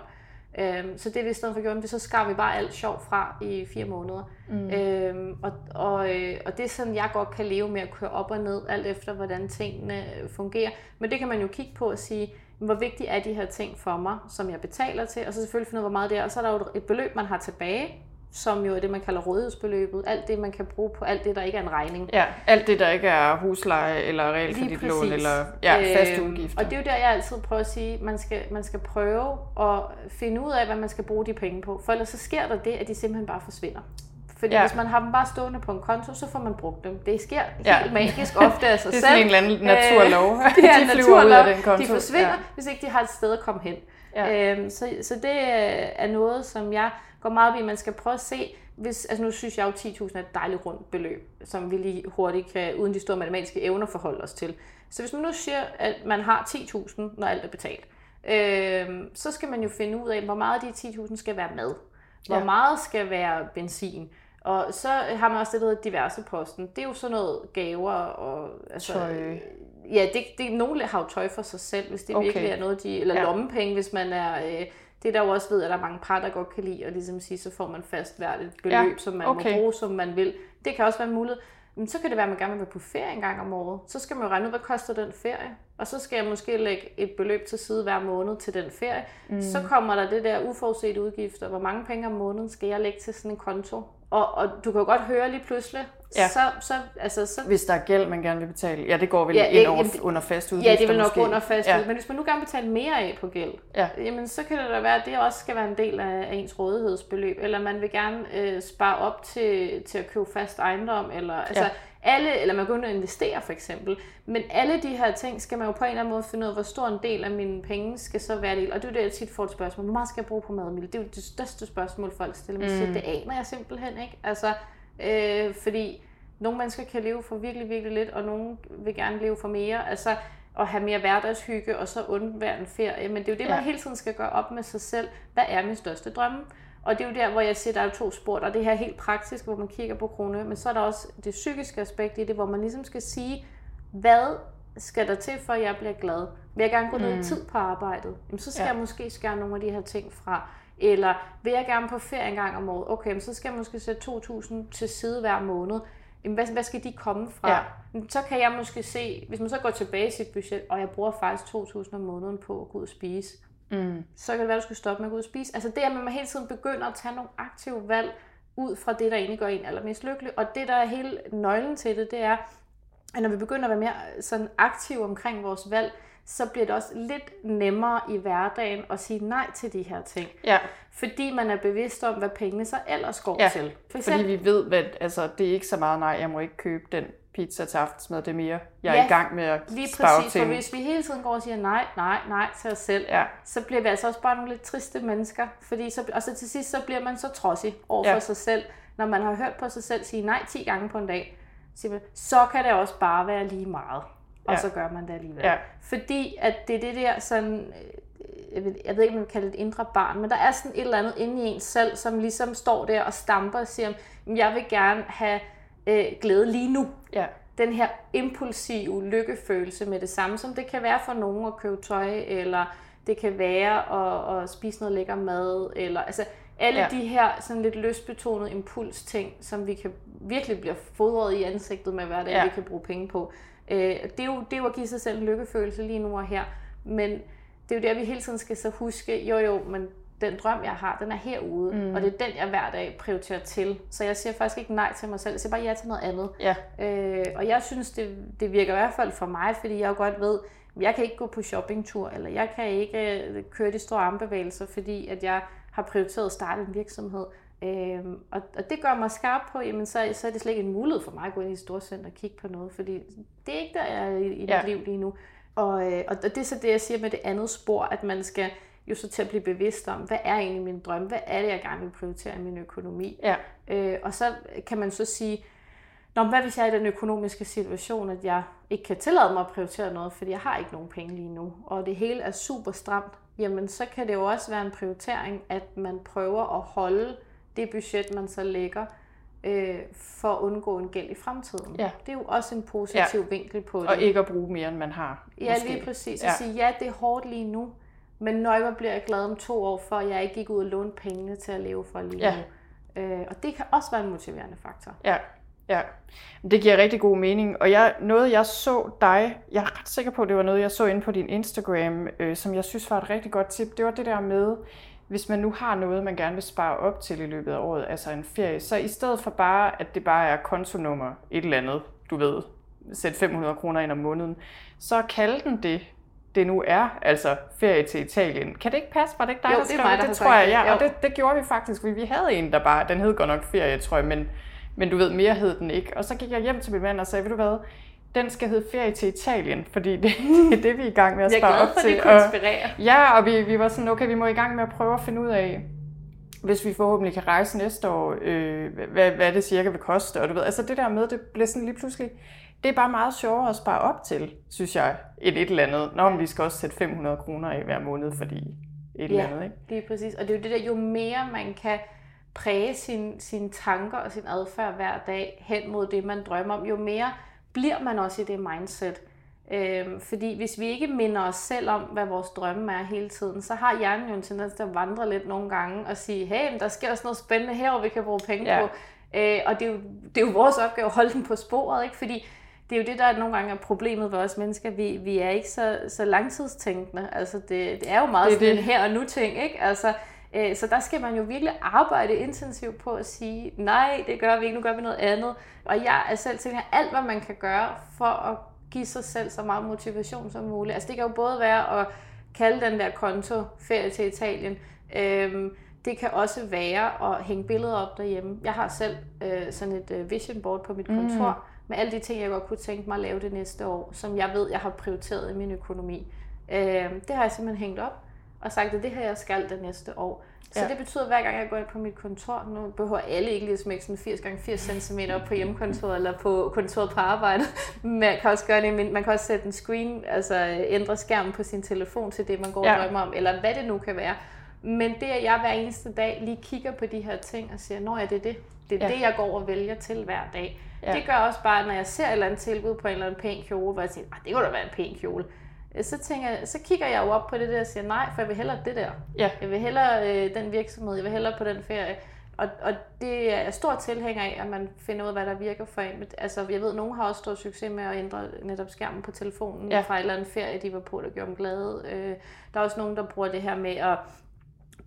Speaker 2: Øhm, så det vi i stedet for gjorde, så skar vi bare alt sjov fra i fire måneder. Mm. Øhm, og, og, øh, og det er sådan, jeg godt kan leve med at køre op og ned, alt efter hvordan tingene fungerer. Men det kan man jo kigge på og sige, hvor vigtige er de her ting for mig, som jeg betaler til, og så selvfølgelig finde ud af, hvor meget det er. Og så er der jo et beløb, man har tilbage, som jo er det, man kalder rådighedsbeløbet. Alt det, man kan bruge på alt det, der ikke er en regning.
Speaker 1: Ja, alt det, der ikke er husleje eller realkreditlån eller ja, faste
Speaker 2: Øhm,
Speaker 1: udgifter.
Speaker 2: Og det er jo der, jeg altid prøver at sige, man skal, man skal prøve at finde ud af, hvad man skal bruge de penge på. For ellers så sker der det, at de simpelthen bare forsvinder. Fordi
Speaker 1: Ja.
Speaker 2: hvis man har dem bare stående på en konto, så får man brugt dem. Det sker
Speaker 1: Ja.
Speaker 2: helt magisk ofte af sig <laughs>
Speaker 1: det er
Speaker 2: selv.
Speaker 1: sådan en eller anden naturlov. <laughs>
Speaker 2: Øh, <laughs>
Speaker 1: de
Speaker 2: en
Speaker 1: flyver ud
Speaker 2: naturlov.
Speaker 1: af den konto.
Speaker 2: De forsvinder,
Speaker 1: ja.
Speaker 2: hvis ikke de har et sted at komme hen.
Speaker 1: Ja.
Speaker 2: Øhm, så, så det er noget, som jeg går meget op i, man skal prøve at se, hvis, altså nu synes jeg jo, 10.000 er et dejligt rundt beløb, som vi lige hurtigt kan, uden de store matematiske evner, forholde os til. Så hvis man nu siger, at man har 10.000, når alt er betalt, øhm, så skal man jo finde ud af, hvor meget af de 10.000 skal være mad. Hvor
Speaker 1: Ja.
Speaker 2: meget skal være benzin. Og så har man også det, der diverse posten. Det er jo sådan noget gaver og... Altså,
Speaker 1: Tøj.
Speaker 2: Ja, det, det, nogle har jo tøj for sig selv, hvis det
Speaker 1: Okay.
Speaker 2: virkelig er noget, de... Eller
Speaker 1: Ja.
Speaker 2: lommepenge, hvis man er... Øh, det er der jo også ved, at der er mange par, der godt kan lide, og ligesom sige, så får man fast hvert et beløb,
Speaker 1: Ja,
Speaker 2: som man
Speaker 1: okay.
Speaker 2: må bruge, som man vil. Det kan også være muligt. Men så kan det være, at man gerne vil være på ferie en gang om året. Så skal man jo regne ud, hvad koster den ferie. Og så skal jeg måske lægge et beløb til side hver måned til den ferie. Mm. Så kommer der det der uforudsete udgifter. Hvor mange penge om måneden skal jeg lægge til sådan en konto? Og, og du kan jo godt høre lige pludselig,
Speaker 1: Ja.
Speaker 2: så, så, altså, så
Speaker 1: Hvis der er gæld, man gerne vil betale. Ja, det går vel
Speaker 2: Ja,
Speaker 1: ind over,
Speaker 2: jamen,
Speaker 1: under fast udgifter
Speaker 2: Ja, det vil nok
Speaker 1: måske.
Speaker 2: under fast
Speaker 1: ja.
Speaker 2: ja. Men hvis man nu gerne vil betale mere af på gæld,
Speaker 1: Ja.
Speaker 2: jamen så kan det da være, at det også skal være en del af, af ens rådighedsbeløb. Eller man vil gerne øh, spare op til, til at købe fast ejendom. Eller, altså,
Speaker 1: Ja.
Speaker 2: Alle, eller man kan og investere for eksempel. Men alle de her ting skal man jo på en eller anden måde finde ud af, hvor stor en del af mine penge skal så være del. Og det er jo det, jeg tit får et spørgsmål. Hvor meget skal jeg bruge på mad, Mille? Det er jo det største spørgsmål, folk stiller. Men mm. det aner jeg simpelthen ikke. Altså, øh, fordi nogle mennesker kan leve for virkelig, virkelig lidt, og nogle vil gerne leve for mere. Altså, at have mere hverdagshygge, og så undvære en ferie. Men det er jo det,
Speaker 1: Ja.
Speaker 2: man hele tiden skal gøre op med sig selv. Hvad er min største drømme? Og det er jo der, hvor jeg siger, der er to spor. Er det her helt praktisk, hvor man kigger på kroner, men så er der også det psykiske aspekt i det, hvor man ligesom skal sige, hvad skal der til, for at jeg bliver glad? Vil jeg gerne gå ned i tid på arbejdet? Jamen, så skal
Speaker 1: Ja.
Speaker 2: jeg måske skære nogle af de her ting fra. Eller vil jeg gerne på ferie en gang om året? Okay, men så skal jeg måske sætte 2.000 til side hver måned. Jamen, hvad, hvad skal de komme fra?
Speaker 1: Ja.
Speaker 2: Så kan jeg måske se, hvis man så går tilbage i sit budget, og jeg bruger faktisk 2.000 om måneden på at gå ud og spise,
Speaker 1: Mm.
Speaker 2: så kan det være, at du skal stoppe med at gå ud og spise. Altså det, at man hele tiden begynder at tage nogle aktive valg ud fra det, der egentlig gør en allermest lykkelig. Og det, der er hele nøglen til det, det er, at når vi begynder at være mere sådan aktive omkring vores valg, så bliver det også lidt nemmere i hverdagen at sige nej til de her ting.
Speaker 1: Ja,
Speaker 2: Fordi man er bevidst om, hvad pengene så ellers går
Speaker 1: Ja,
Speaker 2: til. For
Speaker 1: fordi
Speaker 2: eksempel,
Speaker 1: vi ved, hvad, altså, det er ikke så meget, nej, jeg må ikke købe den pizza til aftensmad, det er mere, jeg er
Speaker 2: Ja,
Speaker 1: i gang med at
Speaker 2: lige præcis, for
Speaker 1: til.
Speaker 2: hvis vi hele tiden går og siger nej, nej, nej til os selv,
Speaker 1: Ja,
Speaker 2: så bliver vi altså også bare nogle lidt triste mennesker. Fordi så, og så til sidst, så bliver man så trodsig over for
Speaker 1: Ja.
Speaker 2: sig selv. Når man har hørt på sig selv sige nej 10 gange på en dag, så, kan det også bare være lige meget. Og
Speaker 1: Ja.
Speaker 2: så gør man det alligevel.
Speaker 1: Ja.
Speaker 2: Fordi at det er det der sådan, øh, jeg ved, jeg ved ikke, om man kan kalde det et indre barn, men der er sådan et eller andet inde i en selv, som ligesom står der og stamper og siger, "Jamen, jeg vil gerne have øh, glæde lige nu
Speaker 1: ja,
Speaker 2: den her impulsive lykkefølelse med det samme, som det kan være for nogen at købe tøj, eller det kan være at, at spise noget lækker mad, eller altså alle
Speaker 1: Ja.
Speaker 2: de her sådan lidt lystbetonede impulsting, som vi kan virkelig blive fodret i ansigtet med hver dag,
Speaker 1: ja.
Speaker 2: vi kan bruge penge på. Øh, det, er jo, det er jo at give sig selv en lykkefølelse lige nu og her, men det er jo der, vi hele tiden skal så huske, jo jo, men den drøm, jeg har, den er herude, mm. og det er den, jeg hver dag prioriterer til. Så jeg siger faktisk ikke nej til mig selv, jeg siger bare ja til noget andet.
Speaker 1: ja,
Speaker 2: Øh, og jeg synes, det, det virker i hvert fald for mig, fordi jeg jo godt ved, jeg kan ikke gå på shoppingtur, eller jeg kan ikke øh, køre de store armbevægelser, fordi at jeg har prioriteret at starte en virksomhed. Øh, og, og det gør mig skarp på, jamen så, så er det slet ikke en mulighed for mig at gå ind i et storcenter og kigge på noget, fordi det er ikke der, jeg er i, i
Speaker 1: Ja.
Speaker 2: mit liv lige nu. Og, øh, og det er så det, jeg siger med det andet spor, at man skal jo så til at blive bevidst om, hvad er egentlig min drøm? Hvad er det, jeg gerne vil prioritere i min økonomi?
Speaker 1: ja,
Speaker 2: Øh, og så kan man så sige, Nå, hvad hvis jeg er i den økonomiske situation, at jeg ikke kan tillade mig at prioritere noget, fordi jeg har ikke nogen penge lige nu, og det hele er super stramt, jamen så kan det jo også være en prioritering, at man prøver at holde det budget, man så lægger, øh, for at undgå en gæld i fremtiden.
Speaker 1: Ja.
Speaker 2: Det er jo også en positiv ja. vinkel på det.
Speaker 1: og ikke at bruge mere, end man har.
Speaker 2: Ja,
Speaker 1: måske.
Speaker 2: lige præcis.
Speaker 1: Ja.
Speaker 2: At sige, ja, det er hårdt lige nu, men nøjere bliver jeg glad om to år, for at jeg ikke gik ud og lånte pengene til at leve for lige
Speaker 1: Ja.
Speaker 2: nu. Øh, og det kan også være en motiverende faktor.
Speaker 1: Ja, ja. Det giver rigtig god mening. Og jeg, noget, jeg så dig, jeg er ret sikker på, det var noget, jeg så inde på din Instagram, øh, som jeg synes var et rigtig godt tip, det var det der med, hvis man nu har noget, man gerne vil spare op til i løbet af året, altså en ferie, så i stedet for bare, at det bare er kontonummer et eller andet, du ved, sæt 500 kroner ind om måneden, så kald den det, det nu er, altså ferie til Italien. Kan det ikke passe? Var det ikke dig,
Speaker 2: Jo,
Speaker 1: der
Speaker 2: det er
Speaker 1: skrev
Speaker 2: mig, der
Speaker 1: det? tror jeg, ja.
Speaker 2: det.
Speaker 1: Og det, det gjorde vi faktisk. Vi, vi havde en, der bare, den hed godt nok ferie, tror jeg, men, men du ved, mere hed den ikke. Og så gik jeg hjem til min mand og sagde, ved du hvad, den skal hedde ferie til Italien, fordi det, <laughs> det er det, vi er i gang med at
Speaker 2: Jeg er
Speaker 1: spare
Speaker 2: glad
Speaker 1: op
Speaker 2: for, at
Speaker 1: til.
Speaker 2: det kunne
Speaker 1: Og-
Speaker 2: inspirere.
Speaker 1: Ja, og vi, vi var sådan, okay, vi må i gang med at prøve at finde ud af, hvis vi forhåbentlig kan rejse næste år, øh, hvad, hvad det cirka vil koste. Og du ved, altså det der med, det bliver sådan lige pludselig, det er bare meget sjovere at spare op til, synes jeg, et et eller andet. Nå, men vi skal også sætte 500 kroner af hver måned, fordi et eller andet, ikke?
Speaker 2: Lige præcis. Og det er jo det der, jo mere man kan præge sin, sine tanker og sin adfærd hver dag hen mod det, man drømmer om, jo mere bliver man også i det mindset. Øhm, fordi hvis vi ikke minder os selv om, hvad vores drømme er hele tiden, så har hjernen jo en tendens til at vandre lidt nogle gange og sige, hey, der sker også noget spændende her, vi kan bruge penge
Speaker 1: Ja.
Speaker 2: på. Øh, og det er, jo, det er jo vores opgave at holde den på sporet, ikke? fordi det er jo det, der nogle gange er problemet for os mennesker. Vi, vi er ikke så, så langtidstænkende. Altså det, det er jo meget
Speaker 1: Det
Speaker 2: sådan
Speaker 1: det.
Speaker 2: en her og nu ting, ikke? Altså, øh, så der skal man jo virkelig arbejde intensivt på at sige, nej, det gør vi ikke, nu gør vi noget andet. Og jeg er selv tænker, alt hvad man kan gøre for at give sig selv så meget motivation som muligt. Altså det kan jo både være at kalde den der konto ferie til Italien. Øhm, det kan også være at hænge billeder op derhjemme. Jeg har selv øh, sådan et øh, vision board på mit kontor mm. Med alle de ting, jeg godt kunne tænke mig at lave det næste år, som jeg ved, jeg har prioriteret i min økonomi. Øh, det har jeg simpelthen hængt op og sagt, at det her jeg skal det næste år. Så
Speaker 1: Ja.
Speaker 2: det betyder, at hver gang jeg går ind på mit kontor, nu behøver alle ikke lige at smække sådan 80 gange 80 cm op på hjemmekontoret eller på kontoret på arbejde. Man kan også gøre det, men man kan også sætte en screen, altså ændre skærmen på sin telefon til det, man går og
Speaker 1: Ja.
Speaker 2: drømmer om, eller hvad det nu kan være. Men det, at jeg hver eneste dag lige kigger på de her ting og siger, når er det det? Det er
Speaker 1: Ja.
Speaker 2: det, jeg går og vælger til hver dag.
Speaker 1: Ja.
Speaker 2: Det gør også bare, når jeg ser et eller andet tilbud på en eller anden pæn kjole, hvor jeg tænker, "Ah, det kunne da være en pæn kjole. Øh, Så, tænker, jeg- så kigger jeg jo op på det der og siger, nej, for jeg vil hellere det der.
Speaker 1: Ja.
Speaker 2: Jeg vil hellere øh, den virksomhed, jeg vil hellere på den ferie. Og, og det er jeg stor tilhænger af, at man finder ud af, hvad der virker for en. Altså, jeg ved, at nogen har også stor succes med at ændre netop skærmen på telefonen
Speaker 1: ja.
Speaker 2: fra en eller anden ferie, de var på, der gjorde dem glade. Øh, der er også nogen, der bruger det her med at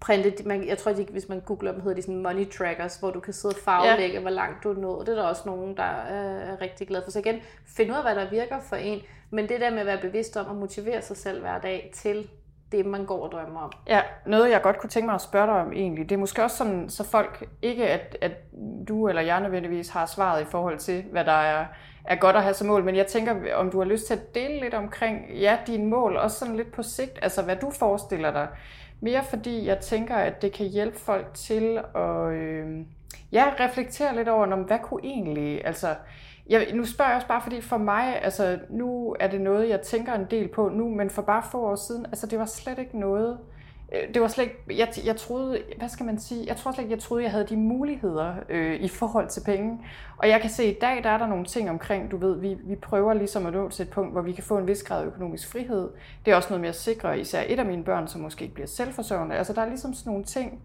Speaker 2: printe, man, jeg tror, de, hvis man googler dem, hedder de sådan money trackers, hvor du kan sidde og farvelægge, ja. hvor langt du er nået. Det er der også nogen, der øh, er rigtig glade for. Så igen, find ud af, hvad der virker for en. Men det der med at være bevidst om at motivere sig selv hver dag til det, man går og drømmer om.
Speaker 1: Ja, noget jeg godt kunne tænke mig at spørge dig om egentlig, det er måske også sådan, så folk, ikke at, at du eller jeg nødvendigvis har svaret i forhold til, hvad der er, er godt at have som mål, men jeg tænker, om du har lyst til at dele lidt omkring, ja, dine mål, også sådan lidt på sigt, altså hvad du forestiller dig. Mere fordi jeg tænker, at det kan hjælpe folk til at øh, ja, reflektere lidt over, om hvad kunne egentlig, altså jeg, nu spørger jeg også bare, fordi for mig, altså nu er det noget, jeg tænker en del på nu, men for bare få år siden, altså det var slet ikke noget, øh, Øh, det var slet ikke, jeg, jeg troede, hvad skal man sige, jeg tror slet ikke, jeg troede, jeg havde de muligheder øh, i forhold til penge. Og jeg kan se, at i dag, der er der nogle ting omkring, du ved, vi, vi prøver ligesom at nå til et punkt, hvor vi kan få en vis grad af økonomisk frihed. Det er også noget med at sikre især et af mine børn, som måske ikke bliver selvforsørgende. Altså der er ligesom sådan nogle ting,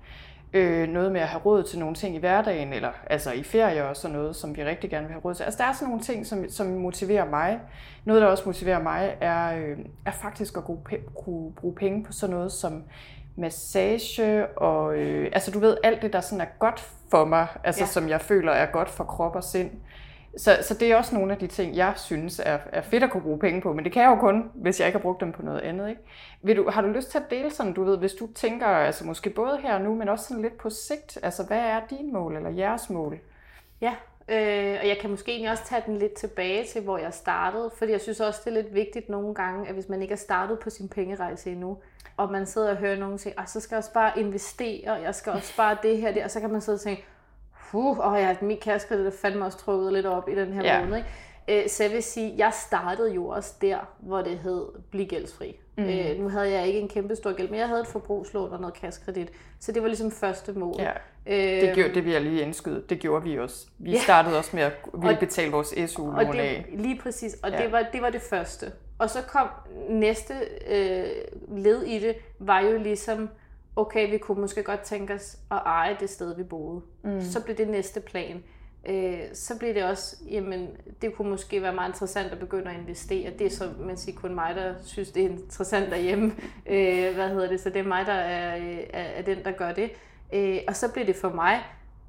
Speaker 1: øh, noget med at have råd til nogle ting i hverdagen, eller altså i ferie og sådan noget, som vi rigtig gerne vil have råd til. Altså der er sådan nogle ting, som, som motiverer mig. Noget, der også motiverer mig, er, øh, er faktisk at kunne, kunne bruge penge på sådan noget som massage og øh, altså du ved alt det der sådan er godt for mig, altså ja. Som jeg føler er godt for krop og sind. Så, så det er også nogle af de ting, jeg synes er, er fedt at kunne bruge penge på, men det kan jeg jo kun, hvis jeg ikke har brugt dem på noget andet. Ikke? Vil du, har du lyst til at dele sådan, du ved, hvis du tænker, altså måske både her og nu, men også sådan lidt på sigt, altså hvad er dine mål eller jeres mål?
Speaker 2: Ja, øh, og jeg kan måske egentlig også tage den lidt tilbage til, hvor jeg startede, fordi jeg synes også, det er lidt vigtigt nogle gange, at hvis man ikke er startet på sin pengerejse endnu, og man sidder og hører nogen sige, "Ej, så skal jeg også bare investere, og jeg skal også bare det her, det, og så kan man sidde og tænke, Puh, åh ja, mit kassekredit er fandme også trukket lidt op i den her
Speaker 1: Ja.
Speaker 2: måned. Ikke? Øh, Så jeg vil sige, jeg startede jo også der, hvor det hed Bliv gældsfri. Mm. Øh, nu havde jeg ikke en kæmpe stor gæld, men jeg havde et forbrugslån og noget kassekredit. Så det var ligesom første mål.
Speaker 1: Ja,
Speaker 2: øh,
Speaker 1: det, gjorde, det vil jeg lige indskyde, det gjorde vi også. Vi
Speaker 2: Ja.
Speaker 1: startede også med at ville
Speaker 2: Og-
Speaker 1: betale vores
Speaker 2: og
Speaker 1: SU-lån
Speaker 2: det,
Speaker 1: af.
Speaker 2: lige præcis, og
Speaker 1: ja.
Speaker 2: det, var, det var det første. Og så kom næste øh, led i det, var jo ligesom, okay, vi kunne måske godt tænke os at eje det sted, vi boede. Mm. Så blev det næste plan. øh, så bliver det også, jamen, det kunne måske være meget interessant at begynde at investere. Det er så, man siger, kun mig, der synes, det er interessant derhjemme. øh, hvad hedder det? Så det er mig, der er, er, er den, der gør det. Øh, og så bliver det for mig,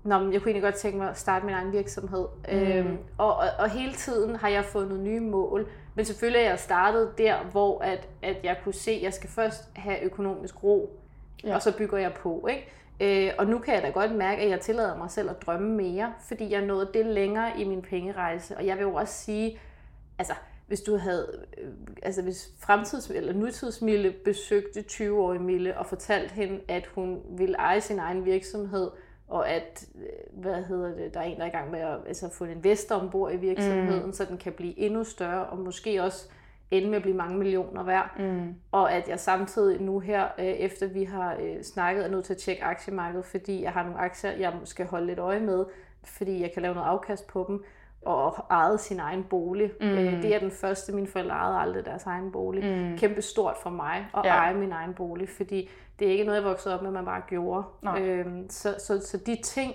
Speaker 2: Nå, men jeg kunne egentlig godt tænke mig at starte min egen virksomhed. Mm. Øhm, og, og, og hele tiden har jeg fundet nye mål. Men selvfølgelig er jeg startet der, hvor at, at jeg kunne se, at jeg skal først have økonomisk ro, ja. og så bygger jeg på. Ikke? Øh, og nu kan jeg da godt mærke, at jeg tillader mig selv at drømme mere, fordi jeg nåede det længere i min pengerejse. Og jeg vil jo også sige, altså hvis du havde, øh, altså hvis fremtids- eller nutidsmille besøgte 20-årige Mille og fortalt hende, at hun ville eje sin egen virksomhed, og at, øh, hvad hedder det, der er en, der er i gang med at altså, få en investor ombord i virksomheden, mm. så den kan blive endnu større, og måske også ende med at blive mange millioner værd. Mm. Og at jeg samtidig nu her, øh, efter vi har øh, snakket, er nødt til at tjekke aktiemarkedet, fordi jeg har nogle aktier, jeg skal holde lidt øje med, fordi jeg kan lave noget afkast på dem og ejet sin egen bolig. Mm. det er den første, mine forældre ejede aldrig deres egen bolig. Mm. Kæmpe stort for mig at ja. eje min egen bolig, fordi det er ikke noget, jeg voksede op med, man bare gjorde. Øhm, så, så, så de ting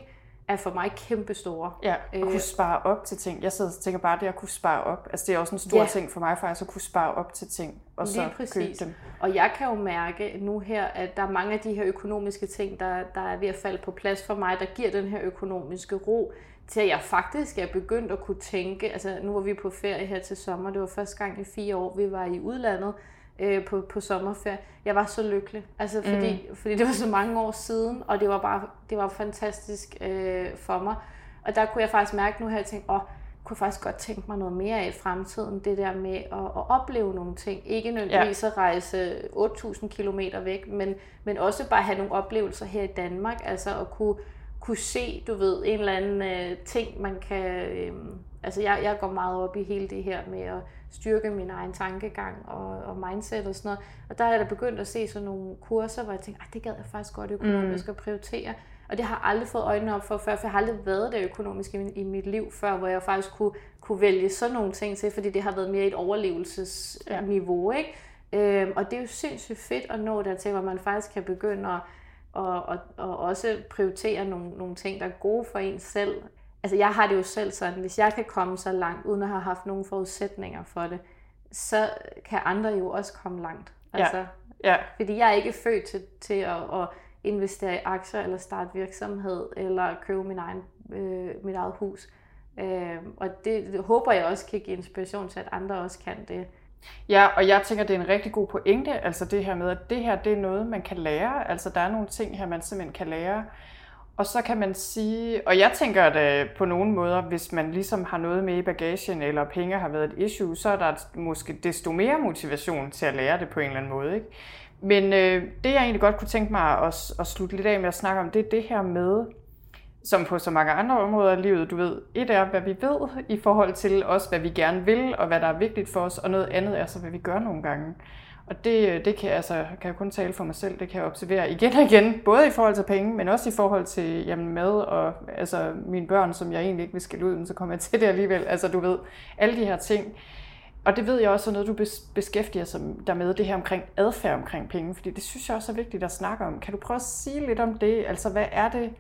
Speaker 2: er for mig kæmpe store.
Speaker 1: Ja, at kunne spare op til ting. Jeg sidder og tænker bare, det at kunne spare op. Altså det er også en stor ja. ting for mig faktisk, at kunne spare op til ting, og Lige så præcis. købe dem.
Speaker 2: Og jeg kan jo mærke nu her, at der er mange af de her økonomiske ting, der, der er ved at falde på plads for mig, der giver den her økonomiske ro til at jeg faktisk er begyndt at kunne tænke, altså nu var vi på ferie her til sommer, det var første gang i fire år, vi var i udlandet øh, på, på sommerferie. Jeg var så lykkelig, altså fordi, mm. fordi det var så mange år siden, og det var bare, det var fantastisk øh, for mig. Og der kunne jeg faktisk mærke nu her, at jeg tænkte, åh, kunne faktisk godt tænke mig noget mere af i fremtiden, det der med at, at opleve nogle ting. Ikke nødvendigvis ja. at rejse 8.000 km væk, men, men også bare have nogle oplevelser her i Danmark, altså at kunne kunne se, du ved, en eller anden øh, ting, man kan... Øh, altså, jeg, jeg går meget op i hele det her med at styrke min egen tankegang og, og mindset og sådan noget. Og der er jeg da begyndt at se sådan nogle kurser, hvor jeg tænker, det gad jeg faktisk godt økonomisk mm. at prioritere. Og det har jeg aldrig fået øjnene op for før, for jeg har aldrig været det økonomisk i, i mit liv før, hvor jeg faktisk kunne, kunne vælge sådan nogle ting til, fordi det har været mere et overlevelsesniveau, ja. ikke? Øhm, og det er jo sindssygt fedt at nå dertil, hvor man faktisk kan begynde at og, og, og også prioritere nogle, nogle ting, der er gode for en selv. Altså jeg har det jo selv sådan, hvis jeg kan komme så langt, uden at have haft nogle forudsætninger for det, så kan andre jo også komme langt. Altså, ja. Ja. Fordi jeg er ikke født til, til at, at investere i aktier, eller starte virksomhed, eller købe min egen, øh, mit eget hus. Øh, og det, det håber jeg også kan give inspiration til, at andre også kan det.
Speaker 1: Ja, og jeg tænker, det er en rigtig god pointe, altså det her med, at det her, det er noget, man kan lære. Altså der er nogle ting her, man simpelthen kan lære. Og så kan man sige, og jeg tænker, at øh, på nogle måder, hvis man ligesom har noget med i bagagen, eller penge har været et issue, så er der måske desto mere motivation til at lære det på en eller anden måde. Ikke? Men øh, det, jeg egentlig godt kunne tænke mig at, at slutte lidt af med at snakke om, det er det her med, som på så mange andre områder i livet, du ved, et er, hvad vi ved i forhold til os, hvad vi gerne vil, og hvad der er vigtigt for os, og noget andet er så, hvad vi gør nogle gange. Og det, det kan, altså, kan jeg kun tale for mig selv, det kan jeg observere igen og igen, både i forhold til penge, men også i forhold til jamen, mad og altså, mine børn, som jeg egentlig ikke vil skille ud, men så kommer jeg til det alligevel. Altså du ved, alle de her ting. Og det ved jeg også er noget, du beskæftiger dig med, det her omkring adfærd omkring penge, fordi det synes jeg også er vigtigt at snakke om. Kan du prøve at sige lidt om det? Altså hvad er det,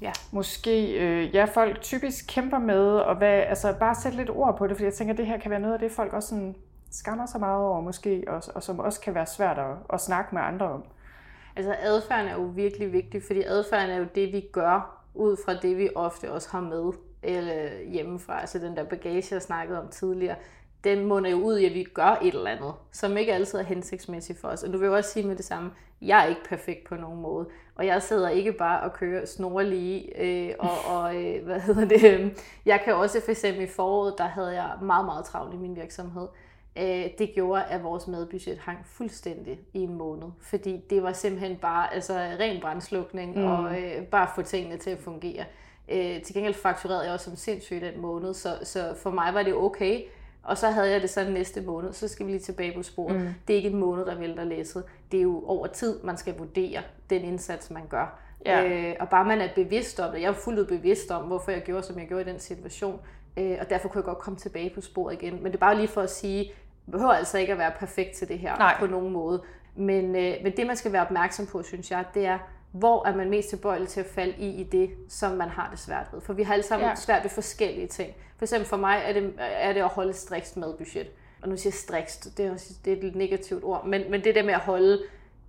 Speaker 1: ja. måske øh, ja, folk typisk kæmper med, og hvad, altså bare sætte lidt ord på det, fordi jeg tænker, at det her kan være noget af det, folk også sådan skammer sig meget over måske, og, og som også kan være svært at, at snakke med andre om.
Speaker 2: Altså adfærden er jo virkelig vigtig, fordi adfærden er jo det, vi gør, ud fra det, vi ofte også har med eller hjemmefra. Altså den der bagage, jeg snakkede om tidligere, den munder jo ud i, at vi gør et eller andet, som ikke altid er hensigtsmæssigt for os. Og du vil jo også sige med det samme, jeg er ikke perfekt på nogen måde. Og jeg sidder ikke bare og kører snorlige, øh, og, og øh, hvad hedder det, jeg kan også for eksempel i foråret, der havde jeg meget, meget travlt i min virksomhed. Øh, det gjorde, at vores madbudget hang fuldstændig i en måned, fordi det var simpelthen bare altså, ren brændslukning, mm. og øh, bare få tingene til at fungere. Øh, til gengæld fakturerede jeg også som sindssygt den måned, så, så for mig var det okay, og så havde jeg det sådan næste måned, så skal vi lige tilbage på sporet. Mm. Det er ikke en måned, der vælter læsset. Det er jo over tid, man skal vurdere den indsats, man gør. Ja. Øh, og bare man er bevidst om det. Jeg er fuldt bevidst om, hvorfor jeg gjorde, som jeg gjorde i den situation. Øh, og derfor kunne jeg godt komme tilbage på sporet igen. Men det er bare lige for at sige, behøver altså ikke at være perfekt til det her Nej. på nogen måde. Men, øh, men det, man skal være opmærksom på, synes jeg, det er, hvor er man mest tilbøjelig til at falde i i det, som man har det svært ved. For vi har alle sammen ja. svært ved forskellige ting. For eksempel for mig er det, er det at holde strikst madbudget. Og nu siger jeg strikst, det er, også, det er et lidt negativt ord, men, men det der med at holde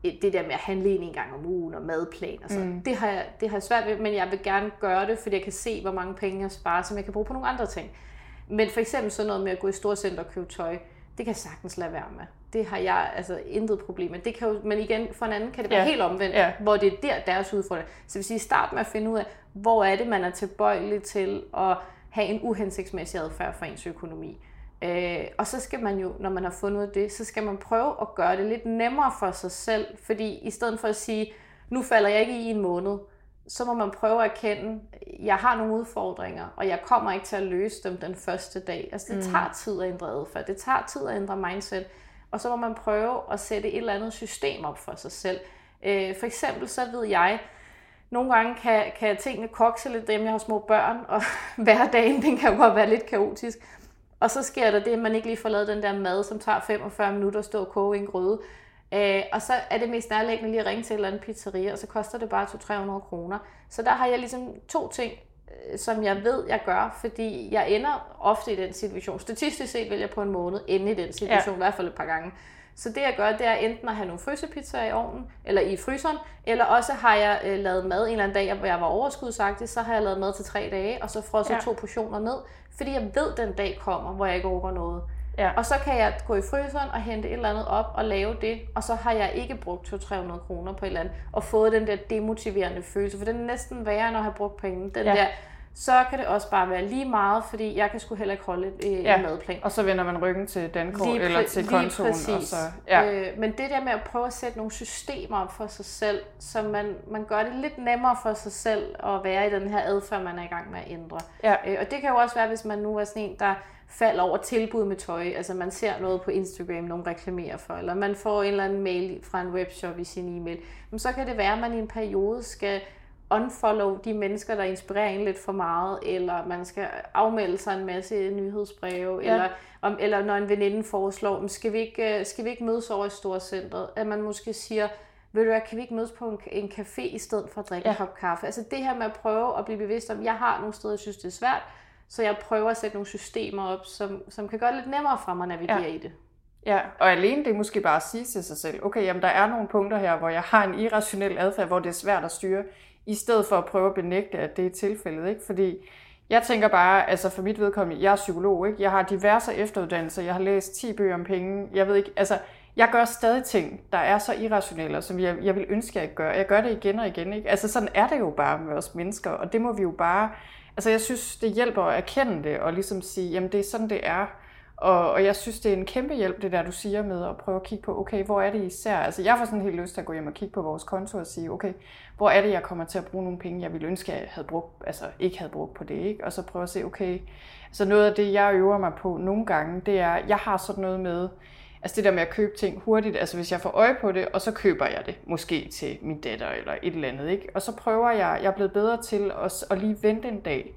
Speaker 2: det der med at handle en gang om ugen og madplan og sådan, mm. det, har jeg, det har jeg svært ved, men jeg vil gerne gøre det, fordi jeg kan se, hvor mange penge jeg sparer, som jeg kan bruge på nogle andre ting. Men for eksempel sådan noget med at gå i storcenter og købe tøj, det kan jeg sagtens lade være med. Det har jeg altså intet problem med. Det kan jo, men igen, for en anden kan det være ja. helt omvendt, ja. hvor det er der deres udfordring. Så hvis I starte med at finde ud af, hvor er det, man er tilbøjelig til at have en uhensigtsmæssig adfærd for ens økonomi. Øh, og så skal man jo, når man har fundet det, så skal man prøve at gøre det lidt nemmere for sig selv, fordi i stedet for at sige, nu falder jeg ikke i en måned, så må man prøve at erkende, jeg har nogle udfordringer, og jeg kommer ikke til at løse dem den første dag. Altså det mm. tager tid at ændre adfærd, det tager tid at ændre mindset, og så må man prøve at sætte et eller andet system op for sig selv. Øh, for eksempel så ved jeg, nogle gange kan, kan tingene kokse lidt, dem jeg har små børn, og <laughs> hverdagen den kan jo godt være lidt kaotisk. Og så sker der det, at man ikke lige får lavet den der mad, som tager 45 minutter at stå og koge i en gryde. Øh, og så er det mest nærliggende lige at ringe til en eller anden pizzeria, og så koster det bare 200-300 kroner. Så der har jeg ligesom to ting, som jeg ved, jeg gør, fordi jeg ender ofte i den situation. Statistisk set vil jeg på en måned ende i den situation, ja. i hvert fald et par gange. Så det jeg gør, det er enten at have nogle frysepizzaer i ovnen, eller i fryseren, eller også har jeg øh, lavet mad en eller anden dag, hvor jeg var overskudsagtig, så har jeg lavet mad til tre dage, og så frosset ja. to portioner ned, fordi jeg ved, den dag kommer, hvor jeg ikke overgår noget. Ja. Og så kan jeg gå i fryseren og hente et eller andet op og lave det, og så har jeg ikke brugt 200-300 kroner på et eller andet, og fået den der demotiverende følelse, for den er næsten værre, end at have brugt penge. Den ja. der, så kan det også bare være lige meget, fordi jeg kan sgu heller ikke holde øh, ja. en madplan.
Speaker 1: Og så vender man ryggen til Dankort lige eller til kontoen. Og så,
Speaker 2: ja. øh, men det der med at prøve at sætte nogle systemer op for sig selv, så man, man gør det lidt nemmere for sig selv at være i den her adfærd, man er i gang med at ændre. Ja. Øh, og det kan jo også være, hvis man nu er sådan en, der falder over tilbud med tøj. Altså man ser noget på Instagram, nogen reklamerer for, eller man får en eller anden mail fra en webshop i sin e-mail. Men så kan det være, at man i en periode skal unfollow de mennesker, der inspirerer en lidt for meget, eller man skal afmelde sig en masse nyhedsbreve, ja. eller, om, eller når en veninde foreslår, skal vi ikke, øh, skal vi ikke mødes over i Storcentret, at man måske siger, ved du hvad, kan vi ikke mødes på en, en café i stedet for at drikke ja. en kop kaffe? Altså det her med at prøve at blive bevidst om, jeg har nogle steder, jeg synes, det er svært, så jeg prøver at sætte nogle systemer op, som, som kan gøre det lidt nemmere for mig at navigere ja. i det.
Speaker 1: Ja, og alene det er måske bare at sige til sig selv, okay, jamen der er nogle punkter her, hvor jeg har en irrationel adfærd, hvor det er svært at styre, i stedet for at prøve at benægte, at det er tilfældet, ikke? Fordi jeg tænker bare, altså for mit vedkommende, jeg er psykolog, ikke? Jeg har diverse efteruddannelser, jeg har læst 10 bøger om penge, jeg ved ikke, altså jeg gør stadig ting, der er så irrationelle, som jeg, jeg vil ønske, at jeg gør. Jeg gør det igen og igen, ikke? Altså sådan er det jo bare med os mennesker, og det må vi jo bare Altså jeg synes, det hjælper at erkende det, og ligesom sige, jamen det er sådan, det er. Og, og jeg synes, det er en kæmpe hjælp, det der, du siger med at prøve at kigge på, okay, hvor er det især? Altså jeg får sådan helt lyst til at gå hjem og kigge på vores konto og sige, okay, hvor er det, jeg kommer til at bruge nogle penge, jeg ville ønske, jeg havde brugt, altså ikke havde brugt på det, ikke? Og så prøve at se, okay, altså noget af det, jeg øver mig på nogle gange, det er, jeg har sådan noget med, Altså det der med at købe ting hurtigt, altså hvis jeg får øje på det, og så køber jeg det, måske til min datter eller et eller andet, ikke? Og så prøver jeg, jeg er blevet bedre til at, at lige vente en dag,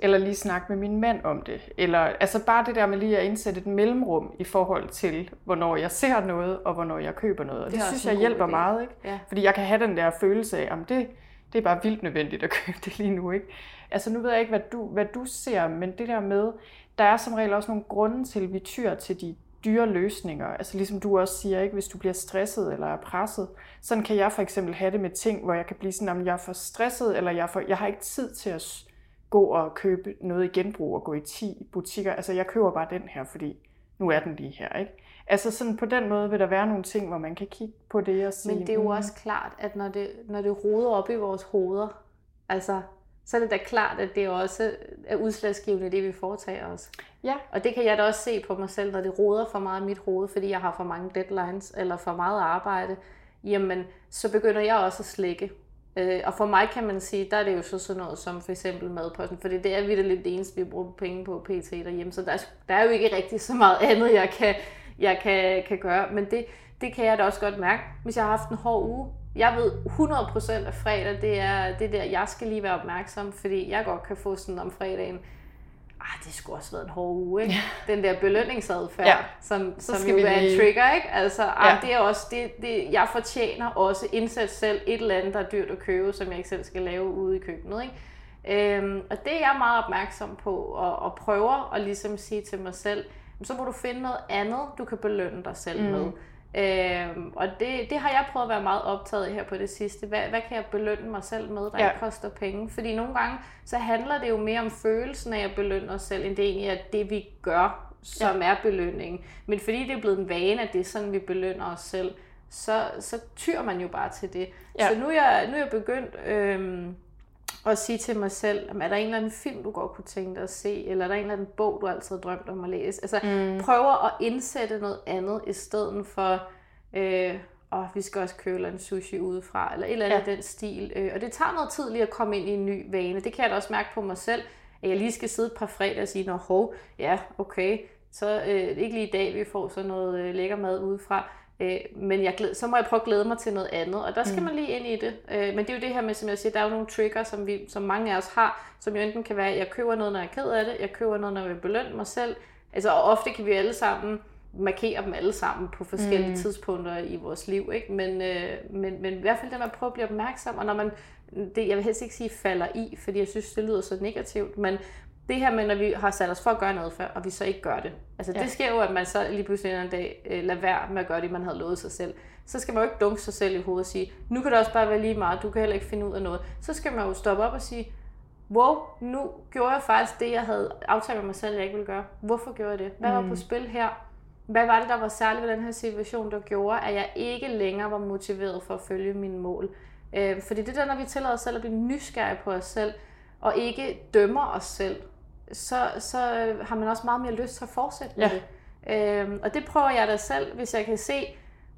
Speaker 1: eller lige snakke med min mand om det. Eller altså bare det der med lige at indsætte et mellemrum i forhold til, hvornår jeg ser noget, og hvornår jeg køber noget. Og det, det synes jeg hjælper idé. meget, ikke? Ja. Fordi jeg kan have den der følelse af, om det, det er bare vildt nødvendigt at <laughs> købe det lige nu, ikke? Altså nu ved jeg ikke, hvad du, hvad du ser, men det der med, der er som regel også nogle grunde til, at vi tyr til de dyre løsninger. Altså ligesom du også siger, ikke, hvis du bliver stresset eller er presset. Sådan kan jeg for eksempel have det med ting, hvor jeg kan blive sådan, om jeg er for stresset, eller jeg, er for, jeg har ikke tid til at gå og købe noget i genbrug og gå i 10 butikker. Altså jeg køber bare den her, fordi nu er den lige her, ikke? Altså sådan på den måde vil der være nogle ting, hvor man kan kigge på det og sige...
Speaker 2: Men det er jo mm. også klart, at når det, når det roder op i vores hoveder, altså så er det da klart, at det også er udslagsgivende, det vi foretager os. Ja. Og det kan jeg da også se på mig selv, når det roder for meget i mit hoved, fordi jeg har for mange deadlines eller for meget arbejde, jamen så begynder jeg også at slække. Øh, og for mig kan man sige, der er det jo så sådan noget som for eksempel madposten, fordi det er vidt lidt det eneste, vi bruger penge på PT derhjemme, så der er, der er jo ikke rigtig så meget <laughs> andet, jeg kan, jeg kan, kan gøre. Men det, det kan jeg da også godt mærke, hvis jeg har haft en hård uge, jeg ved 100% at fredag, det er det der, jeg skal lige være opmærksom, fordi jeg godt kan få sådan om fredagen, ah, det skulle også været en hård uge, ikke? Den der belønningsadfærd,
Speaker 1: Ja.
Speaker 2: som,
Speaker 1: Så
Speaker 2: som
Speaker 1: skal
Speaker 2: jo
Speaker 1: vi
Speaker 2: er en trigger, ikke? Altså, ah,
Speaker 1: Ja.
Speaker 2: det er også, det, det, jeg fortjener også indsat selv et eller andet, der er dyrt at købe, som jeg ikke selv skal lave ude i køkkenet, ikke? Øhm, og det er jeg meget opmærksom på, og, og prøver at ligesom sige til mig selv, så må du finde noget andet, du kan belønne dig selv
Speaker 1: mm.
Speaker 2: med. Øhm, og det, det har jeg prøvet at være meget optaget af her på det sidste. Hvad, hvad kan jeg belønne mig selv med, der
Speaker 1: Ja.
Speaker 2: ikke koster penge? Fordi nogle gange, så handler det jo mere om følelsen af at belønne os selv, end det egentlig er det, vi gør, som ja. er belønning. Men fordi det er blevet en vane, at det er sådan, vi belønner os selv, så, så tyr man jo bare til det.
Speaker 1: Ja.
Speaker 2: Så nu er jeg, nu er jeg begyndt øhm, at sige til mig selv, om er der en eller anden film, du godt kunne tænke dig at se, eller er der en eller anden bog, du altid har drømt om at læse? Altså,
Speaker 1: Mm.
Speaker 2: prøver at indsætte noget andet, i stedet for, øh, åh, vi skal også købe en sushi udefra, eller et eller andet
Speaker 1: Ja.
Speaker 2: den stil. Øh, og det tager noget tid lige at komme ind i en ny vane. Det kan jeg da også mærke på mig selv, at jeg lige skal sidde et par fredage og sige, nå hov, ja, okay, så øh, ikke lige i dag, vi får sådan noget øh, lækker mad udefra. Øh, men jeg glæd, så må jeg prøve at glæde mig til noget andet, og der skal
Speaker 1: Mm.
Speaker 2: man lige ind i det. Øh, men det er jo det her med, som jeg siger, der er jo nogle trigger, som, vi, som mange af os har, som jo enten kan være, at jeg køber noget, når jeg er ked af det, jeg køber noget, når jeg vil belønne mig selv. Altså, og ofte kan vi alle sammen markere dem alle sammen på forskellige
Speaker 1: Mm.
Speaker 2: tidspunkter i vores liv, ikke? Men, øh, men, men i hvert fald det at prøve at blive opmærksom, og når man, det, jeg vil helst ikke sige falder i, fordi jeg synes, det lyder så negativt, men det her med, når vi har sat os for at gøre noget før, og vi så ikke gør det. Altså
Speaker 1: Ja.
Speaker 2: det sker jo, at man så lige pludselig en dag øh, lader være med at gøre det, man havde lovet sig selv. Så skal man jo ikke dunke sig selv i hovedet og sige, nu kan det også bare være lige meget, du kan heller ikke finde ud af noget. Så skal man jo stoppe op og sige, wow, nu gjorde jeg faktisk det, jeg havde aftalt med mig selv, jeg ikke ville gøre. Hvorfor gjorde jeg det? Hvad var
Speaker 1: Mm.
Speaker 2: på spil her? Hvad var det, der var særligt ved den her situation, der gjorde, at jeg ikke længere var motiveret for at følge mine mål? Øh, fordi det er der, når vi tillader os selv at blive nysgerrige på os selv, og ikke dømmer os selv, så, så har man også meget mere lyst til at fortsætte med
Speaker 1: Ja.
Speaker 2: det. Øhm, og det prøver jeg da selv, hvis jeg kan se,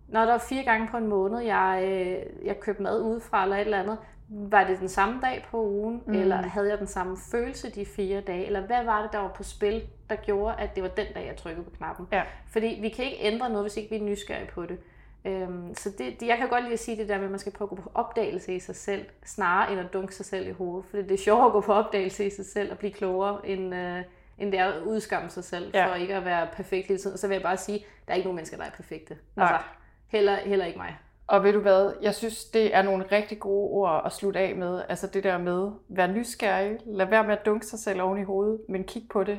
Speaker 2: når der er fire gange på en måned, jeg, øh, jeg købte mad udefra eller et eller andet, var det den samme dag på ugen,
Speaker 1: Mm.
Speaker 2: mm. eller havde jeg den samme følelse de fire dage, eller hvad var det, der var på spil, der gjorde, at det var den dag, jeg trykkede på knappen.
Speaker 1: Ja.
Speaker 2: Fordi vi kan ikke ændre noget, hvis ikke vi er nysgerrige på det. Øhm, så det, det, jeg kan godt lide at sige det der med, at man skal prøve at gå på opdagelse i sig selv, snarere end at dunke sig selv i hovedet. For det er sjovere at gå på opdagelse i sig selv og blive klogere, end, øh, end det er at udskamme sig selv
Speaker 1: Ja.
Speaker 2: for ikke at være perfekt hele tiden. Og så vil jeg bare sige, der er ikke nogen mennesker, der er perfekte.
Speaker 1: Nej.
Speaker 2: Altså, heller, heller ikke mig.
Speaker 1: Og ved du hvad, jeg synes, det er nogle rigtig gode ord at slutte af med. Altså det der med, vær nysgerrig, lad være med at dunke sig selv oven i hovedet, men kig på det.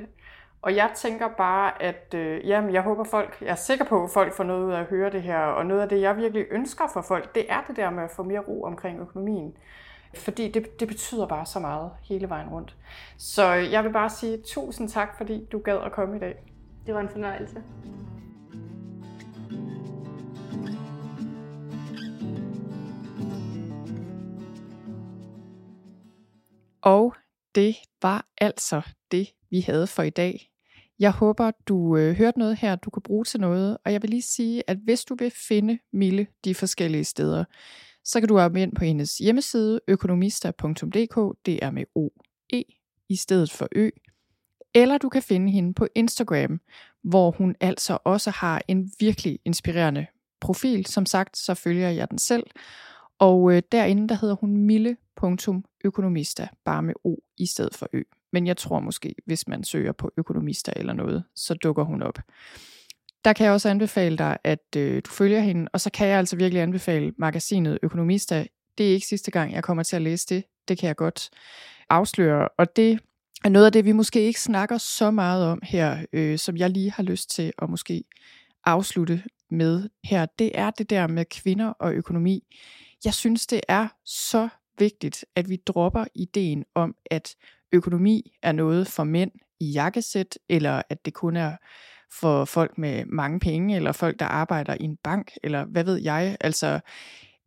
Speaker 1: Og jeg tænker bare, at øh, jamen, jeg håber folk, jeg er sikker på, at folk får noget ud af at høre det her, og noget af det, jeg virkelig ønsker for folk, det er det der med at få mere ro omkring økonomien. Fordi det, det betyder bare så meget hele vejen rundt. Så jeg vil bare sige tusind tak, fordi du gad at komme i dag.
Speaker 2: Det var en fornøjelse.
Speaker 1: Og det var altså det, vi havde for i dag. Jeg håber, du øh, hørte noget her, du kan bruge til noget. Og jeg vil lige sige, at hvis du vil finde Mille de forskellige steder, så kan du abonnere ind på hendes hjemmeside økonomista.dk, det er med OE i stedet for Ø. Eller du kan finde hende på Instagram, hvor hun altså også har en virkelig inspirerende profil. Som sagt, så følger jeg den selv. Og øh, derinde, der hedder hun mille.økonomista, bare med O i stedet for Ø. Men jeg tror måske, hvis man søger på økonomister eller noget, så dukker hun op. Der kan jeg også anbefale dig, at øh, du følger hende, og så kan jeg altså virkelig anbefale magasinet Økonomista. Det er ikke sidste gang, jeg kommer til at læse det. Det kan jeg godt afsløre. Og det er noget af det, vi måske ikke snakker så meget om her, øh, som jeg lige har lyst til at måske afslutte med her. Det er det der med kvinder og økonomi. Jeg synes, det er så vigtigt, at vi dropper ideen om, at økonomi er noget for mænd i jakkesæt, eller at det kun er for folk med mange penge, eller folk, der arbejder i en bank, eller hvad ved jeg. Altså,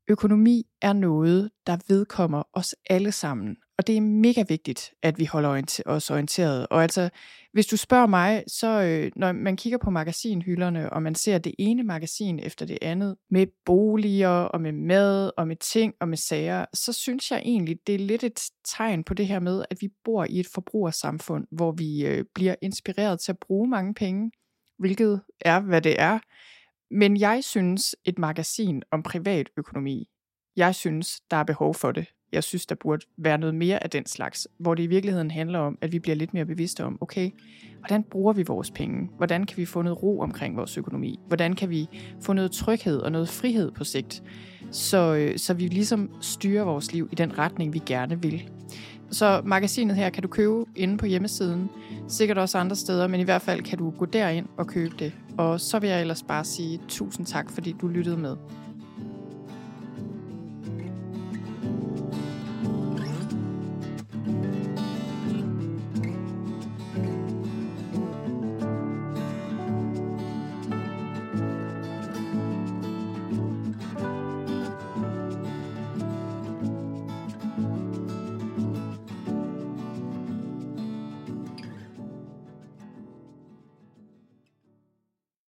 Speaker 1: økonomi er noget, der vedkommer os alle sammen. Og det er mega vigtigt, at vi holder os orienteret. Og altså, hvis du spørger mig, så øh, når man kigger på magasinhylderne, og man ser det ene magasin efter det andet, med boliger, og med mad, og med ting, og med sager, så synes jeg egentlig, det er lidt et tegn på det her med, at vi bor i et forbrugersamfund, hvor vi øh, bliver inspireret til at bruge mange penge, hvilket er, hvad det er. Men jeg synes, et magasin om privatøkonomi, jeg synes, der er behov for det jeg synes, der burde være noget mere af den slags, hvor det i virkeligheden handler om, at vi bliver lidt mere bevidste om, okay, hvordan bruger vi vores penge? Hvordan kan vi få noget ro omkring vores økonomi? Hvordan kan vi få noget tryghed og noget frihed på sigt? Så, øh, så vi ligesom styrer vores liv i den retning, vi gerne vil. Så magasinet her kan du købe inde på hjemmesiden, sikkert også andre steder, men i hvert fald kan du gå derind og købe det. Og så vil jeg ellers bare sige tusind tak, fordi du lyttede med.